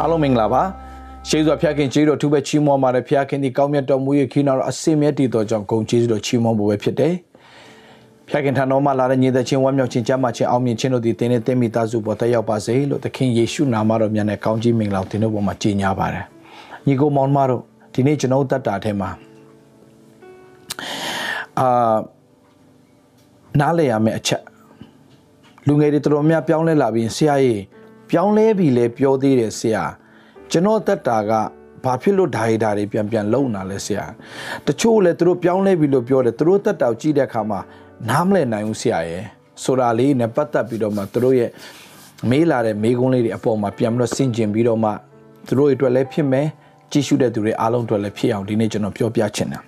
အားလုံးမင်္ဂလာပါရှေးစွာဖျားခင်ကျေးတော်သူပဲချီးမွမ်းပါတယ်ဖျားခင်ဒီကောင်းမြတ်တော်မူရဲ့ခိနာတော်အစင်မြတ်တည်တော်ကြောင့်ဂုံကျေးဇူးတော်ချီးမွမ်းဖို့ပဲဖြစ်တယ်ဖျားခင်ထံတော်မှာလာတဲ့ညီသက်ချင်းဝမ်းမြောက်ခြင်းကြမ်းမှခြင်းအောင်မြင်ခြင်းတို့ဒီတင်းနဲ့တင်းမိသားစုပေါ်တက်ရောက်ပါစေလို့သခင်ယေရှုနာမတော်မြတ်နဲ့ကောင်းကြီးမင်္ဂလာတင်တို့ပေါ်မှာကြီးညာပါတယ်ညီကိုမောင်မတို့ဒီနေ့ကျွန်တော်တတ်တာထဲမှာအာနားလည်ရမယ့်အချက်လူငယ်တွေတော်တော်များပြောင်းလဲလာပြီးဆရာကြီး ပြောင်းလဲပြီလေပြောသေးတယ်ဆရာကျွန်တော်တက်တာကဘာဖြစ်လို့ဓာရီဓာရီပြန်ပြန်လုံလာလဲဆရာတချို့လည်းသူတို့ပြောင်းလဲပြီလို့ပြောတယ်သူတို့တက်တာကိုကြည့်တဲ့အခါမှာနားမလည်နိုင်ဘူးဆရာရဲ့ဆိုတာလေးနဲ့ပတ်သက်ပြီးတော့မှသူတို့ရဲ့မေးလာတဲ့မေးခွန်းလေးတွေအပေါ်မှာပြန်ပြီးတော့ဆင်ကျင်ပြီးတော့မှသူတို့အတွက်လည်းဖြစ်မယ်ကြည့်ရှုတဲ့သူတွေအားလုံးအတွက်လည်းဖြစ်အောင်ဒီနေ့ကျွန်တော်ပြောပြချင်တယ်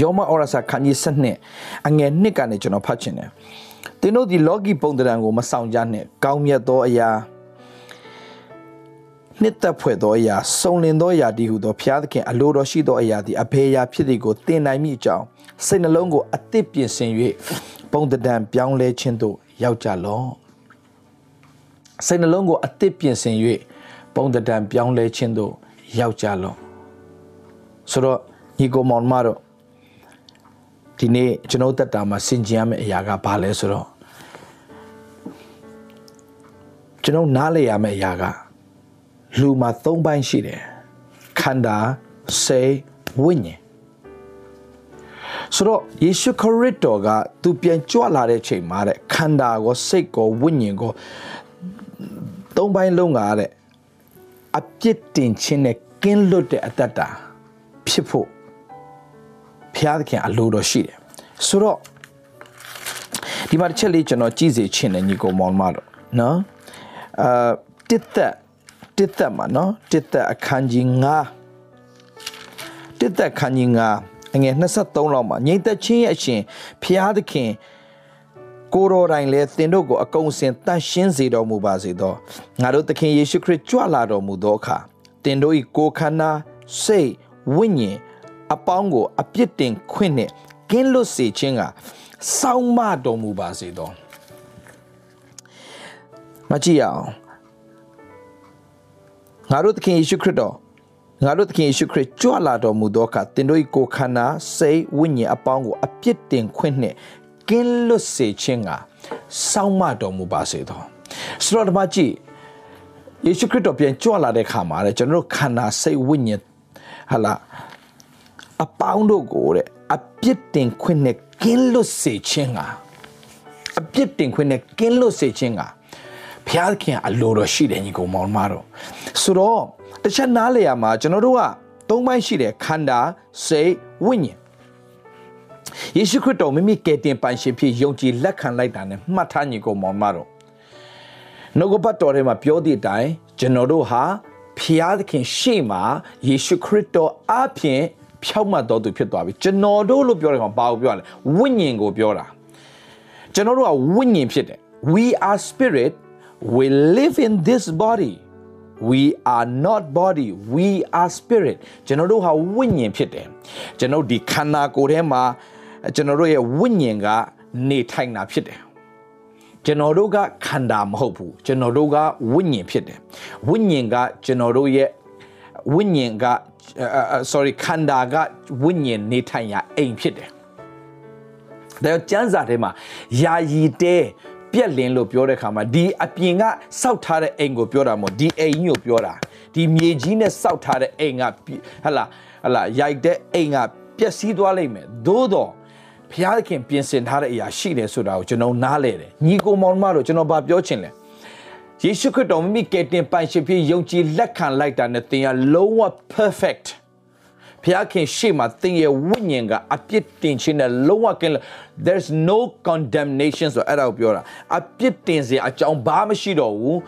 ယောမဩရစာခန်းကြီး7နှစ်အငယ်နှစ်ကနေကျွန်တော်ဖတ်ချင်တယ် သင်တို့ဒီလောကီပုံတံကိုမဆောင်ကြနဲ့ကောင်းမြတ်သောအရာနှစ်သက်ဖွယ်သောအရာစုံလင်သောအရာဒီဟုသောဘုရားသခင်အလိုတော်ရှိသောအရာသည်အဘေရာဖြစ်သည်ကိုသင်နိုင်မိအကြောင်းစိတ်နှလုံးကိုအသစ်ပြင်ဆင်၍ပုံတံပြောင်းလဲခြင်းသို့ရောက်ကြလော့စိတ်နှလုံးကိုအသစ်ပြင်ဆင်၍ပုံတံပြောင်းလဲခြင်းသို့ရောက်ကြလော့ဆိုတော့ညီကိုမောင်မတို့ ဒီနေ့ကျွန်တော်တက်တာမှာစင်ကြင်ရမယ့်အရာကဘာလဲဆိုတော့ကျွန်တော်နားလည်ရမယ့်အရာကလူမှာ၃ပိုင်းရှိတယ်ခန္ဓာစိတ်ဝိညာဉ်ဆိုတော့ယေရှုခရစ်တော်ကသူပြန်ကြွလာတဲ့ချိန်မှာတဲ့ခန္ဓာကိုစိတ်ကိုဝိညာဉ်ကိုသုံးပိုင်းလုံးကတဲ့အပြစ်တင်ခြင်းနဲ့ကင်းလွတ်တဲ့အတ္တတာဖြစ်ဖို့ ဘုရားသခင်အလိုတော်ရှိတယ်ဆိုတော့ဒီမှာတစ်ချက်လေးကျွန်တော်ကြည့်စေချင်တယ်ညီကောင်မောင်မတို့နော်အာတစ်သက်တစ်သက်မှာနော်တစ်သက်အခန်းကြီး9တစ်သက်အခန်းကြီး9အငယ်23လောက်မှာငြိမ်သက်ခြင်းရဲ့အရှင်ဘုရားသခင်ကိုတော်တိုင်လည်းသင်တို့ကိုအကုန်စင်တန်ရှင်းစေတော်မူပါစေသောငါတို့သခင်ယေရှုခရစ်ကြွလာတော်မူသောအခါသင်တို့၏ကိုယ်ခန္ဓာစိတ်ဝိညာဉ် အပေါင်းကိုအပြစ်တင်ခွင့်နှင့်ကင်းလွတ်စေခြင်းကစောင့်မတော်မူပါစေသောမကြည့်ရအောင်ငါတို့သခင်ယေရှုခရစ်တော်ငါတို့သခင်ယေရှုခရစ်ကြွလာတော်မူသောအခါသင်တို့၏ကိုယ်ခန္ဓာစိတ်ဝိညာဉ်အပေါင်းကိုအပြစ်တင်ခွင့်နှင့်ကင်းလွတ်စေခြင်းကစောင့်မတော်မူပါစေသောဆိုတော့ဒီမှာကြည့်ယေရှုခရစ်တော်ပြန်ကြွလာတဲ့ခါမှာတဲ့ကျွန်တော်တို့ခန္ဓာစိတ်ဝိညာဉ်ဟာလာ အပေါင်းတို့ကိုတဲ့အပြစ်တင်ခွင့်နဲ့ကင်းလွတ်စေခြင်းကအပြစ်တင်ခွင့်နဲ့ကင်းလွတ်စေခြင်းကဘုရားခင်အလိုတော်ရှိတယ်ညီကောင်မောင်မတော်ဆိုတော့တစ်ချက်နားလေရမှာကျွန်တော်တို့ကသုံးပိုင်းရှိတယ်ခန္ဓာစိတ်ဝိညာဉ်ယေရှုခရစ်တော်မိမိကယ်တင်ပိုင်ရှင်ဖြစ်ယုံကြည်လက်ခံလိုက်တာနဲ့မှတ်ထားညီကောင်မောင်မတော်နှုတ်ကပတ်တော်ထဲမှာပြောတဲ့အတိုင်းကျွန်တော်တို့ဟာဖျားသခင်ရှေ့မှာယေရှုခရစ်တော်အပြင် ဖြောက်မှတ်တော်သူဖြစ်သွားပြီကျွန်တော်တို့လို့ပြောတယ်ကောင်ဘာကိုပြောရလဲဝိညာဉ်ကိုပြောတာကျွန်တော်တို့ကဝိညာဉ်ဖြစ်တယ် we are spirit we live in this body we are not body we are spirit ကျွန်တော်တို့ဟာဝိညာဉ်ဖြစ်တယ်ကျွန်တော်ဒီခန္ဓာကိုယ်ထဲမှာကျွန်တော်တို့ရဲ့ဝိညာဉ်ကနေထိုင်တာဖြစ်တယ်ကျွန်တော်တို့ကခန္ဓာမဟုတ်ဘူးကျွန်တော်တို့ကဝိညာဉ်ဖြစ်တယ်ဝိညာဉ်ကကျွန်တော်တို့ရဲ့ဝိညာဉ်က sorry ခန္ဓာကဝိညာဉ်နေထိုင်ရာအိမ်ဖြစ်တယ်ဒါကျမ်းစာထဲမှာယာယီတဲပြက်လင်းလို့ပြောတဲ့ခါမှာဒီအပြင်ကစောက်ထားတဲ့အိမ်ကိုပြောတာမဟုတ်ဒီအိမ်ကြီးကိုပြောတာဒီမြေကြီးနဲ့စောက်ထားတဲ့အိမ်ကဟလာဟလာရိုက်တဲ့အိမ်ကပျက်စီးသွားလိမ့်မယ်သို့တော့ဘုရားသခင်ပြင်ဆင်ထားတဲ့အရာရှိတယ်ဆိုတာကိုကျွန်တော်နားလဲတယ်ညီကိုမောင်မတို့ကျွန်တော်ဗာပြောချင်လဲယေ ရှုခရစ်တော်မိမိကယ်တင်ပိုင်ရှင်ဖြစ်ယုံကြည်လက်ခံလိုက်တာနဲ့သင်ကလုံးဝ perfect ဘုရားခင်ရှေ့မှာသင်ရဲ့ဝိညာဉ်ကအပြစ်တင်ခြင်းနဲ့လုံးဝကင်း there's no condemnation ဆိုအဲ့ဒါကိုပြောတာအပြစ်တင်စရာအကြောင်းဘာမှမရှိတော့ဘူး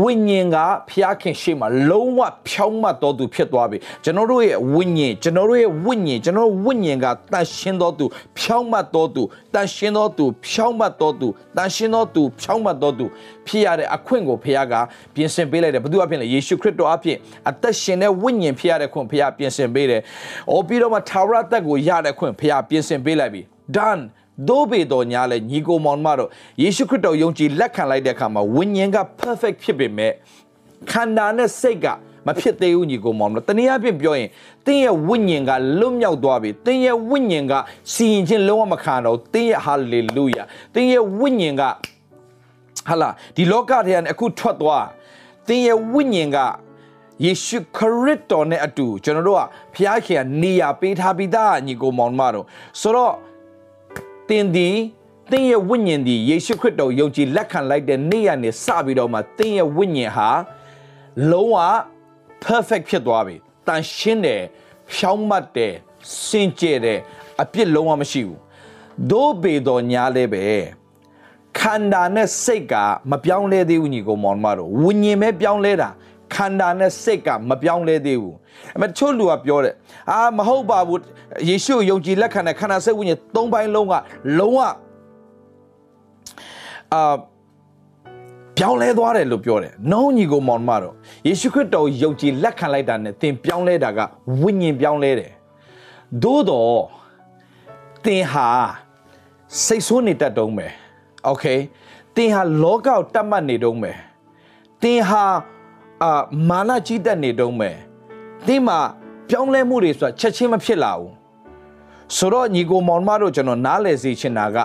ဝိညာဉ်ကဘုရားခင်ရှေ့မှာလုံးဝဖြောင်းမတ်တော်သူဖြစ်သွားပြီကျွန်တော်တို့ရဲ့ဝိညာဉ်ကျွန်တော်တို့ရဲ့ဝိညာဉ်ကျွန်တော်ဝိညာဉ်ကတန်ရှင်းတော်သူဖြောင်းမတ်တော်သူတန်ရှင်းတော်သူဖြောင်းမတ်တော်သူတန်ရှင်းတော်သူဖြောင်းမတ်တော်သူဖြစ်ရတဲ့အခွင့်ကိုဘုရားကပြင်ဆင်ပေးလိုက်တယ်ဘုသူအဖြစ်လေယေရှုခရစ်တော်အဖြစ်အသက်ရှင်တဲ့ဝိညာဉ်ဖြစ်ရတဲ့ခွင့်ဘုရားပြင်ဆင်ပေးတယ်။အော်ပြီးတော့မှသာဝရတက်ကိုရတဲ့ခွင့်ဘုရားပြင်ဆင်ပေးလိုက်ပြီ။ done ဒို့ပေတော်ညာလဲညီကိုမောင်မတော်ယေရှုခရစ်တော်ယုံကြည်လက်ခံလိုက်တဲ့အခါမှာဝိညာဉ်က perfect ဖြစ်ပေမဲ့ခန္ဓာနဲ့စိတ်ကမဖြစ်သေးဘူးညီကိုမောင်တို့တနည်းအားဖြင့်ပြောရင်တင်းရဲ့ဝိညာဉ်ကလွတ်မြောက်သွားပြီတင်းရဲ့ဝိညာဉ်ကစီရင်ခြင်းလုံးဝမခံတော့တင်းရဲ့ဟာလေလုယာတင်းရဲ့ဝိညာဉ်ကဟာလာဒီလောကထဲကနေအခုထွက်သွားတင်းရဲ့ဝိညာဉ်ကယေရှုခရစ်တော်နဲ့အတူကျွန်တော်တို့ကဖျားခင်ကနေရာပေးထားပြီးသားညီကိုမောင်မတို့ဆိုတော့ တင်းဒီတင်းရဲ့ဝိညာဉ်ဒီယေရှုခရစ်တော်ယုံကြည်လက်ခံလိုက်တဲ့နေ့ရက်နေစပြီးတော့မှတင်းရဲ့ဝိညာဉ်ဟာလုံးဝ perfect ဖြစ်သွားပြီတန်ရှင်းတယ်ဖြောင်းမတ်တယ်စင်ကြယ်တယ်အပြစ်လုံးဝမရှိဘူးဒို့ပေတော်ညာလဲပဲခန္ဓာနဲ့စိတ်ကမပြောင်းလဲသေးဘူးညီကောင်မောင်မတို့ဝိညာဉ်ပဲပြောင်းလဲတာ ခန္ဓာနဲ့စိတ်ကမပြောင်းလဲသေးဘူးအမေတချို့လူကပြောတယ်အာမဟုတ်ပါဘူးယေရှုယုံကြည်လက်ခံတဲ့ခန္ဓာစိတ်ဝိညာဉ်သုံးပိုင်းလုံးကလုံးဝအာပြောင်းလဲသွားတယ်လို့ပြောတယ်။နှုံးညီကိုမောင်မတော့ယေရှုခရစ်တော်ယုံကြည်လက်ခံလိုက်တာနဲ့သင်ပြောင်းလဲတာကဝိညာဉ်ပြောင်းလဲတယ်။သို့တော့သင်ဟာစိတ်ဆိုးနေတတ်တုံးပဲ။ Okay သင်ဟာလောကကိုတတ်မှတ်နေတုံးပဲ။သင်ဟာ အာမာနကြီးတတ်နေတုံးပဲ။သင်မှာပြောင်းလဲမှုတွေဆိုတာချက်ချင်းမဖြစ်လာဘူး။ ဆိုတော့ညီကိုမောင်မတို့ကျွန်တော်နားလည်စေချင်တာက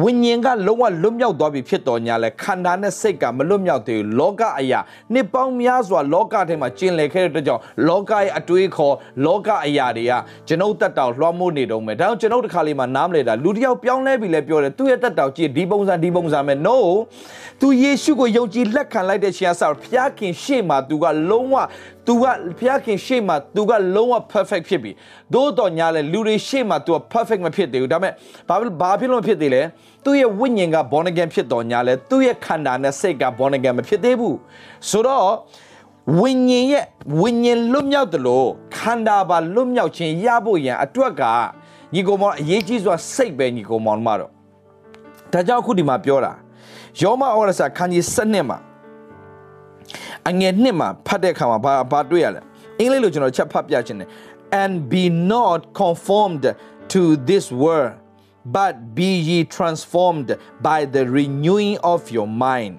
ဝိညာဉ်ကလုံးဝလွတ်မြောက်သွားပြီဖြစ်တော်ညာလဲခန္ဓာနဲ့စိတ်ကမလွတ်မြောက်သေးဘူးလောကအရာနှစ်ပေါင်းများစွာလောကထဲမှာကျင်လည်ခဲ့တဲ့အတွက်ကြောင့်လောကရဲ့အတွေးခေါ်လောကအရာတွေကကျွန်ုပ်တက်တောင်လွှမ်းမိုးနေတုံးပဲဒါကြောင့်ကျွန်ုပ်တစ်ခါလေးမှနားမလဲတာလူတစ်ယောက်ပြောင်းလဲပြီလဲပြောတယ်သူ့ရဲ့တက်တောင်ကြည့်ဒီပုံစံဒီပုံစံပဲ no သူယေရှုကိုယုံကြည်လက်ခံလိုက်တဲ့ရှင်အစားဖျားခင်ရှေ့မှာသူကလုံးဝ သူကဖျားခင်ရှေ့မှာသူကလုံးဝ perfect ဖြစ်ပြီသို့တော်ညာလဲလူတွေရှေ့မှာသူက perfect မဖြစ်သေးဘူးဒါပေမဲ့ဘာဘာဖြစ်လို့ဖြစ်သေးလဲသူ့ရဲ့ဝိညာဉ်က born again ဖြစ်တော်ညာလဲသူ့ရဲ့ခန္ဓာနဲ့စိတ်က born again မဖြစ်သေးဘူးဆိုတော့ဝိညာဉ်ရဲ့ဝိညာဉ်လွတ်မြောက်တယ်လို့ခန္ဓာပါလွတ်မြောက်ခြင်းရဖို့ရန်အတွက်ကညီကောင်မောင်အရေးကြီးစွာစိတ်ပဲညီကောင်မောင်မှာတော့ဒါကြောင့်အခုဒီမှာပြောတာယောမဩရစာခန်းကြီး7မှာ အငယ်နှစ်မှာဖတ်တဲ့အခါမှာဘာဘာတွေ့ရလဲအင်္ဂလိပ်လိုကျွန်တော်ချက်ဖတ်ပြချင်တယ် and be not conformed to this world but be ye transformed by the renewing of your mind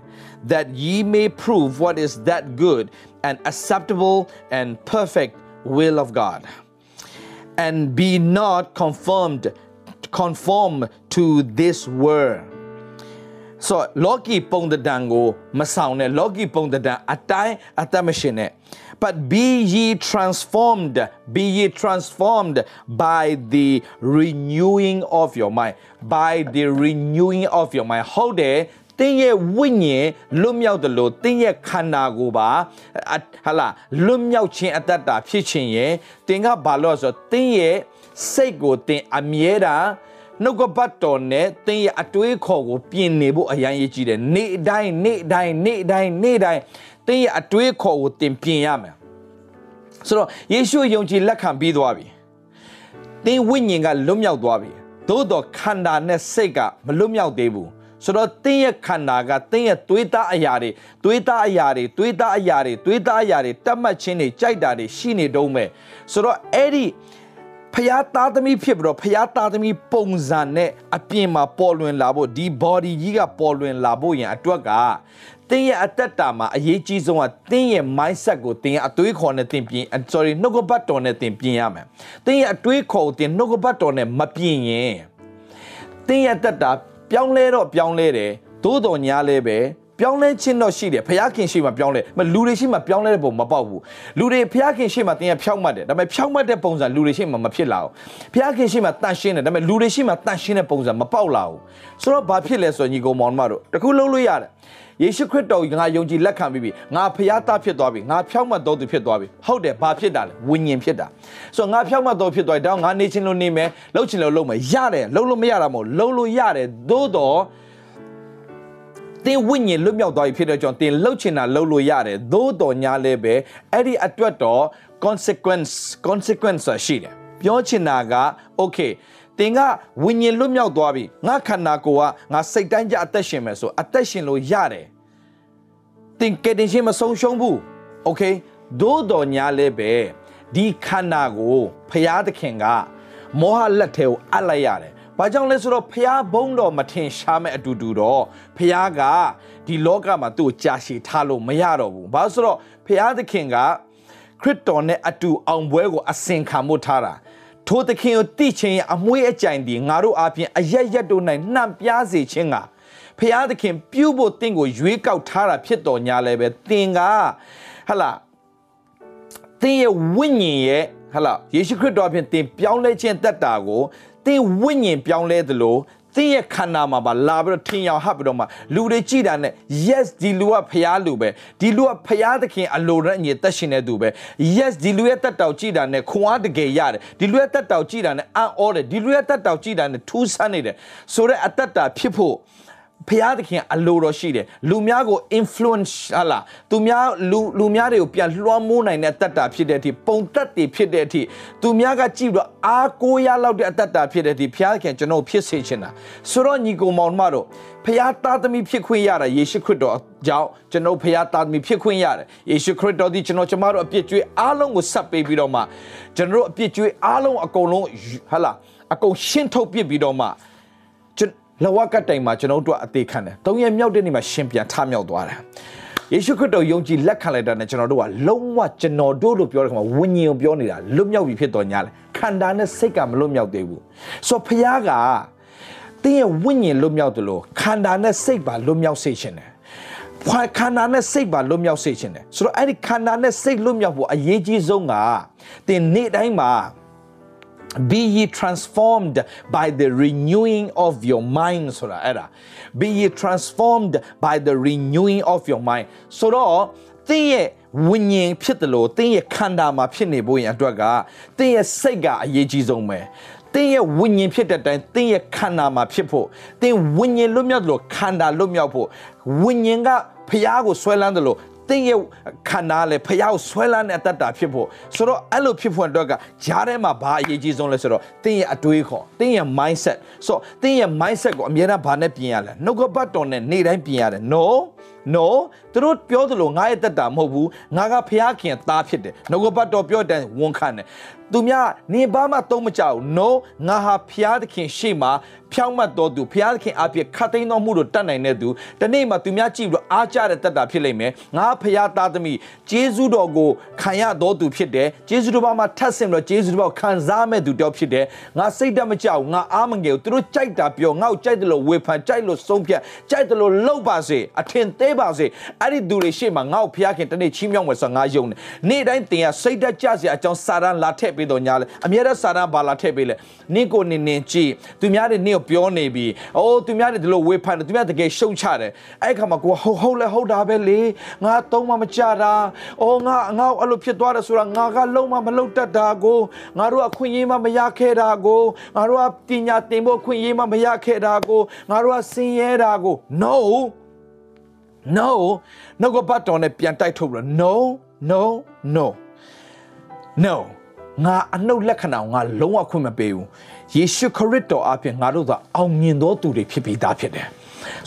that ye may prove what is that good and acceptable and perfect will of God and be not conformed conform to this world ဆိုလော်ကီပုံတံကိုမဆောင်နဲ့လော်ကီပုံတံအတိုင်းအသက်မရှင်နဲ့ but be ye transformed be ye transformed by the renewing of your mind by the renewing of your mind ဟုတ်တယ်တင်းရဲ့ဝိညာဉ်လွတ်မြောက်တယ်လို့တင်းရဲ့ခန္ဓာကိုယ်ပါဟာလာလွတ်မြောက်ခြင်းအတ္တတာဖြစ်ခြင်းရဲ့တင်းကဘာလို့ဆိုတင်းရဲ့စိတ်ကိုတင်းအမြဲတမ်း နှုတ်ကပတ်တော်နဲ့သင်ရဲ့အတွေးခေါ်ကိုပြင်နေဖို့အရန်ရည်ကြီးတယ်နေ့တိုင်းနေ့တိုင်းနေ့တိုင်းနေ့တိုင်းသင်ရဲ့အတွေးခေါ်ကိုသင်ပြင်ရမယ်ဆိုတော့ယေရှုယုံကြည်လက်ခံပြီးသွားပြီသင်ဝိညာဉ်ကလွတ်မြောက်သွားပြီသို့တော့ခန္ဓာနဲ့စိတ်ကမလွတ်မြောက်သေးဘူးဆိုတော့တင်းရဲ့ခန္ဓာကတင်းရဲ့သွေးသားအရာတွေသွေးသားအရာတွေသွေးသားအရာတွေသွေးသားအရာတွေတတ်မှတ်ခြင်းတွေကြိုက်တာတွေရှိနေတုံးမဲ့ဆိုတော့အဲ့ဒီ ဖျားသားသမီးဖြစ်ပြီးတော့ဖျားသားသမီးပုံစံနဲ့အပြင်မှာပေါ်လွင်လာဖို့ဒီ body ကြီးကပေါ်လွင်လာဖို့ရန်အတွက်ကတင်းရဲ့အသက်တာမှာအရေးကြီးဆုံးကတင်းရဲ့ mindset ကိုတင်းရဲ့အတွေးခေါ်နဲ့တင်းပြင် sorry နှုတ်ကပတ်တော်နဲ့တင်းပြင်ရမယ်တင်းရဲ့အတွေးခေါ်ကိုတင်းနှုတ်ကပတ်တော်နဲ့မပြင်ရင်တင်းရဲ့အသက်တာပြောင်းလဲတော့ပြောင်းလဲတယ်သို့တော်ညာလဲပဲ ပြောင်းလဲခြင်းတော့ရှိတယ်ဖခင်ရှိမှပြောင်းလဲမလူတွေရှိမှပြောင်းလဲတဲ့ပုံမပေါက်ဘူးလူတွေဖခင်ရှိမှတင်ရဖြောက်မှတ်တယ်ဒါပေမဲ့ဖြောက်မှတ်တဲ့ပုံစံလူတွေရှိမှမဖြစ်လာဘူးဖခင်ရှိမှတန်ရှင်းတယ်ဒါပေမဲ့လူတွေရှိမှတန်ရှင်းတဲ့ပုံစံမပေါက်လာဘူးဆိုတော့ဘာဖြစ်လဲဆိုရင်ညီကောင်မောင်မတို့တခုလုံးလို့ရတယ်ယေရှုခရစ်တော်ငါယုံကြည်လက်ခံပြီးပြီငါဖျားသားဖြစ်သွားပြီငါဖြောက်မှတ်တော်သူဖြစ်သွားပြီဟုတ်တယ်ဘာဖြစ်တာလဲဝိညာဉ်ဖြစ်တာဆိုတော့ငါဖြောက်မှတ်တော်ဖြစ်သွားပြီဒါငါနေချင်းလို့နေမယ်လှုပ်ချင်လို့လှုပ်မယ်ရတယ်လှုပ်လို့မရတာမဟုတ်လှုပ်လို့ရတယ်သို့တော့ တင်ဝိညာဉ်လွတ်မြောက်သွားပြီဖြစ်တဲ့ကြောင့်တင်လှုပ်ချင်တာလှုပ်လို့ရတယ်သို့တော်ညာလဲပဲအဲ့ဒီအတွက်တော့ consequence consequence ရှိတယ်ပြောချင်တာက okay တင်ကဝိညာဉ်လွတ်မြောက်သွားပြီငါခန္ဓာကိုယ်ကငါစိတ်တိုင်းကြအသက်ရှင်မယ်ဆိုအသက်ရှင်လို့ရတယ်တင်ကတင်ရှင်မဆုံးရှုံးဘူး okay သို့တော်ညာလဲပဲဒီခန္ဓာကိုဖရာသခင်ကမောဟလက်ထဲကိုအပ်လိုက်ရတယ်။ ဘာကြောင့်လဲဆိုတော့ဖះဘုံတော်မထင်ရှားမဲ့အတူတူတော့ဖះကဒီလောကမှာသူ့ကိုကြာရှည်ထားလို့မရတော့ဘူး။ဘာလို့ဆိုတော့ဖျားသခင်ကခရစ်တော်နဲ့အတူအောင်ပွဲကိုအစင်ခံမှုထားတာထိုသခင်ကိုတိချင်းရဲ့အမွေးအကြိုင်ဒီငါတို့အပြင်အယက်ရက်တို့၌နှံ့ပြားစေခြင်းကဖျားသခင်ပြုဖို့တင့်ကိုရွေးကောက်ထားတာဖြစ်တော်ညာလဲပဲတင်ကဟလာသင်ရဲ့ဝိညာဉ်ရဲ့ဟလာယေရှုခရစ်တော်အပြင်သင်ပြောင်းလဲခြင်းတက်တာကို သင်ဝိညာဉ်ပြောင်းလဲသလိုသင်ရဲ့ခန္ဓာမှာပါလာပြီးတော့ထင်ရောက်ဟပ်ပြီးတော့မှလူတွေကြည်တာနဲ့ yes ဒီလူကဖျားလူပဲဒီလူကဖျားသခင်အလိုနဲ့အညီသက်ရှင်တဲ့သူပဲ yes ဒီလူရဲ့တက်တောက်ကြည်တာနဲ့ခွန်အားတကယ်ရတယ်ဒီလူရဲ့တက်တောက်ကြည်တာနဲ့အံ့ဩတယ်ဒီလူရဲ့တက်တောက်ကြည်တာနဲ့ထူးဆန်းနေတယ်ဆိုတော့အသက်တာဖြစ်ဖို့ ဖျားသခင်အလိုတော်ရှိတယ်လူများကို influence ဟာလားသူများလူလူများတွေကိုပြန်လွှမ်းမိုးနိုင်တဲ့အတ္တဖြစ်တဲ့အထိပုံသက်တွေဖြစ်တဲ့အထိသူများကကြည့်ပြီးတော့အားကိုးရလောက်တဲ့အတ္တဖြစ်တဲ့အထိဖျားသခင်ကျွန်တော်ဖြစ်စေချင်တာဆိုတော့ညီကောင်မောင်မတို့ဖျားသားသမီးဖြစ်ခွင့်ရတာယေရှုခရစ်တော်ကြောင့်ကျွန်တော်ဖျားသားသမီးဖြစ်ခွင့်ရတယ်ယေရှုခရစ်တော်ဒီကျွန်တော်ကျမတို့အပြစ်ကြွေးအားလုံးကိုဆက်ပေးပြီးတော့မှကျွန်တော်တို့အပြစ်ကြွေးအားလုံးအကုန်လုံးဟာလားအကုန်ရှင်းထုတ်ပြစ်ပြီးတော့မှ လဝကတိုင်မှာကျွန်တော်တို့အသေးခံတယ်။သုံးရက်မြောက်တဲ့နေ့မှာရှင်ပြန်ထမြောက်သွားတယ်။ယေရှုခရစ်တော်ယုံကြည်လက်ခံလိုက်တာနဲ့ကျွန်တော်တို့ကလုံးဝကျွန်တော်တို့လို့ပြောတဲ့ခါမှာဝိညာဉ်ကိုပြောနေတာလွတ်မြောက်ပြီဖြစ်တော်ညာလဲခန္ဓာနဲ့စိတ်ကမလွတ်မြောက်သေးဘူး။ဆိုတော့ဖခင်ကတင်းရဲ့ဝိညာဉ်လွတ်မြောက်တယ်လို့ခန္ဓာနဲ့စိတ်ပါလွတ်မြောက်စေခြင်းတယ်။ခန္ဓာနဲ့စိတ်ပါလွတ်မြောက်စေခြင်းတယ်။ဆိုတော့အဲ့ဒီခန္ဓာနဲ့စိတ်လွတ်မြောက်ဖို့အရေးကြီးဆုံးကတင်နေ့တိုင်းမှာ be ye transformed by the renewing of your mind ဆိုတာအဲ့ဒါ be ye transformed by the renewing of your mind ဆိုတော့သင်ရဲ့ဝိညာဉ်ဖြစ်တယ်လို့သင်ရဲ့ခန္ဓာမှာဖြစ်နေဖို့ရန်အတွက်ကသင်ရဲ့စိတ်ကအရေးကြီးဆုံးပဲသင်ရဲ့ဝိညာဉ်ဖြစ်တဲ့တိုင်းသင်ရဲ့ခန္ဓာမှာဖြစ်ဖို့သင်ဝိညာဉ်လွတ်မြောက်တယ်လို့ခန္ဓာလွတ်မြောက်ဖို့ဝိညာဉ်ကဖျားကိုဆွဲလန်းတယ်လို့ သင်ရဲ့ခန္ဓာလည်းဖျားကိုဆွဲလန်းတဲ့အတ္တဖြစ်ဖို့ဆိုတော့အဲ့လိုဖြစ်ဖို့အတွက်ကဂျားထဲမှာဘာအရေးကြီးဆုံးလဲဆိုတော့သင်ရဲ့အတွေးခေါ်သင်ရဲ့ mindset ဆိုတော့သင်ရဲ့ mindset ကိုအမြဲတမ်းဘာနဲ့ပြင်ရလဲနှုတ်ကပတ်တော်နဲ့နေ့တိုင်းပြင်ရတယ် no no သူတို့ပြောသလိုငါရဲ့တက်တာမဟုတ်ဘူးငါကဖျားခင်သားဖြစ်တယ်နှုတ်ကပတ်တော်ပြောတဲ့ဝန်ခံတယ်သူများနေဘာမှသုံးမကြဘူး no ငါဟာဖျားသခင်ရှေ့မှာ ဖြောင့်မတ်တော်သူဖျားသခင်အပြည့်ခတ်သိမ်းတော်မူလို့တတ်နိုင်တဲ့သူတနေ့မှသူများကြည့်ပြီးတော့အားကြတဲ့တက်တာဖြစ်လိမ့်မယ်ငါဖျားသားသမီးဂျေဇုတော်ကိုခံရတော်သူဖြစ်တယ်ဂျေဇုတော်ဘာမှာထပ်ဆင်ပြီးတော့ဂျေဇုတော်ခံစားမဲ့သူတယောက်ဖြစ်တယ်ငါစိတ်တမကြောက်ငါအားမငယ်ဘူးသူတို့ကြိုက်တာပြောငါ့ကိုကြိုက်တယ်လို့ဝေဖန်ကြိုက်လို့ဆုံးဖြတ်ကြိုက်တယ်လို့လှုပ်ပါစေအထင်သေးပါစေအဲ့ဒီသူတွေရှေ့မှာငါ့ကိုဖျားခင်တနေ့ချီးမြှောက်မယ်ဆိုငါယုံတယ်နေ့တိုင်းတင်ရစိတ်တက်ကြစရာအကြောင်းစာရန်လာထည့်ပေးတော့ညာလဲအမြဲတမ်းစာရန်ဘာလာထည့်ပေးလဲနင့်ကိုနင်နင်ကြည့်သူများတွေနင့်ကိုပြောနေပြီအိုးသူများတွေဒီလိုဝေဖန်တယ်သူများတကယ်ရှုံချတယ်အဲ့ခါမှာကိုဟုတ်ဟုတ်လဲဟုတ်တာပဲလေငါသုံးမမကြတာအိုးငါငါအဲ့လိုဖြစ်သွားတယ်ဆိုတာငါကလုံးမမလုပ်တတ်တာကိုငါတို့အခွင့်အရေးမမရခဲ့တာကိုငါတို့ကပညာသင်ဖို့အခွင့်အရေးမမရခဲ့တာကိုငါတို့ကစင်ရဲတာကို no no နှုတ်ကပတ်တော်နဲ့ပြန်တိုက်ထုတ်ပြီးတော့ no no no no ငါအနှုတ်လက္ခဏာကိုငါလုံးဝခွင့်မပေးဘူး ယေရှုခရစ်တော်အပြင်ငါတို့သာအောင်မြင်သောသူတွေဖြစ်ပြီးသားဖြစ်တယ်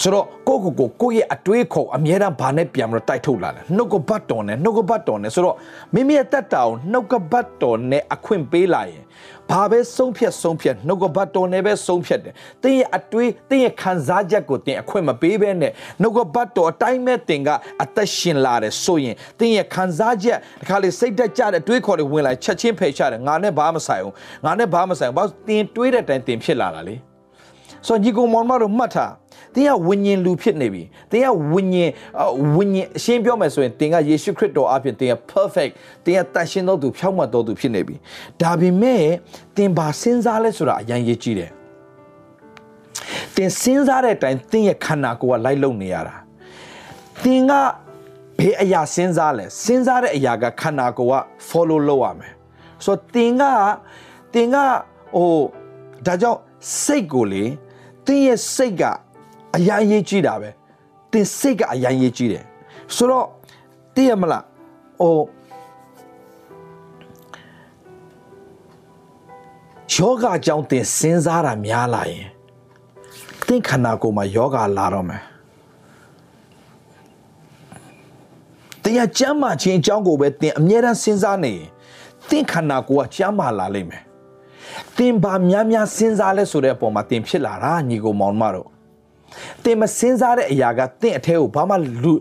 ဆိုတော့ကိုကိုကိုကိုရဲ့အတွေးခေါ်အမြဲတမ်းဘာနဲ့ပြန်ပြီးတော့တိုက်ထုတ်လာလဲနှုတ်ကပတ်တော်နဲ့နှုတ်ကပတ်တော်နဲ့ဆိုတော့မိမိရဲ့တက်တာကိုနှုတ်ကပတ်တော်နဲ့အခွင့်ပေးလာရင်ဘာပဲဆုံးဖြတ်ဆုံးဖြတ်နှုတ်ကပတ်တော်နဲ့ပဲဆုံးဖြတ်တယ်။တင်းရဲ့အတွေးတင်းရဲ့ခံစားချက်ကိုတင်းအခွင့်မပေးဘဲနဲ့နှုတ်ကပတ်တော်အတိုင်းမဲ့တင်ကအသက်ရှင်လာတယ်ဆိုရင်တင်းရဲ့ခံစားချက်တခါလေစိတ်တက်ကြတဲ့တွေးခေါ်တွေဝင်လာချက်ချင်းဖယ်ရှားတယ်ငါနဲ့ဘာမှမဆိုင်ဘူးငါနဲ့ဘာမှမဆိုင်ဘူးဘာတင်တွေးတဲ့အတိုင်းတင်ဖြစ်လာတာလေ။ဆိုညီကောင်မောင်မတို့မှတ်ထား တင်းကဝိညာဉ်လူဖြစ်နေပြီတင်းကဝိညာဉ်ဝိညာဉ်အရှင်းပြောမယ်ဆိုရင်တင်းကယေရှုခရစ်တော်အပြင်တင်းက perfect တင်းကတန်ရှင်းသောသူဖြောင့်မတ်သောသူဖြစ်နေပြီဒါပေမဲ့တင်းဘာစဉ်းစားလဲဆိုတာအရင်ရေးကြည့်တယ်တင်းစဉ်းစားတဲ့အတိုင်းတင်းရဲ့ခန္ဓာကိုယ်ကလိုက်လုံနေရတာတင်းကဘယ်အရာစဉ်းစားလဲစဉ်းစားတဲ့အရာကခန္ဓာကိုယ်က follow လုပ်ရမယ်ဆိုတော့တင်းကတင်းကဟိုဒါကြောင့်စိတ်ကိုလေတင်းရဲ့စိတ်က အရန်ရေးကြည့်တာပဲတင်စိတ်ကအရန်ရေးကြည့်တယ်ဆိုတော့သိရမလားဟိုယောဂအကြောင်းတင်စဉ်းစားတာများလာရင်သင်ခန္ဓာကိုယ်မှာယောဂလာတော့မယ်တရားကျမ်းမာခြင်းအကြောင်းကိုပဲသင်အမြဲတမ်းစဉ်းစားနေရင်သင်ခန္ဓာကိုယ်ကကျမ်းမာလာလိမ့်မယ်သင်ဘာများများစဉ်းစားလဲဆိုတဲ့အပေါ်မှာသင်ဖြစ်လာတာညီကိုမောင်မတို့ သင်မစင်းစားတဲ့အရာကသင်အထဲကိုဘာမှလူ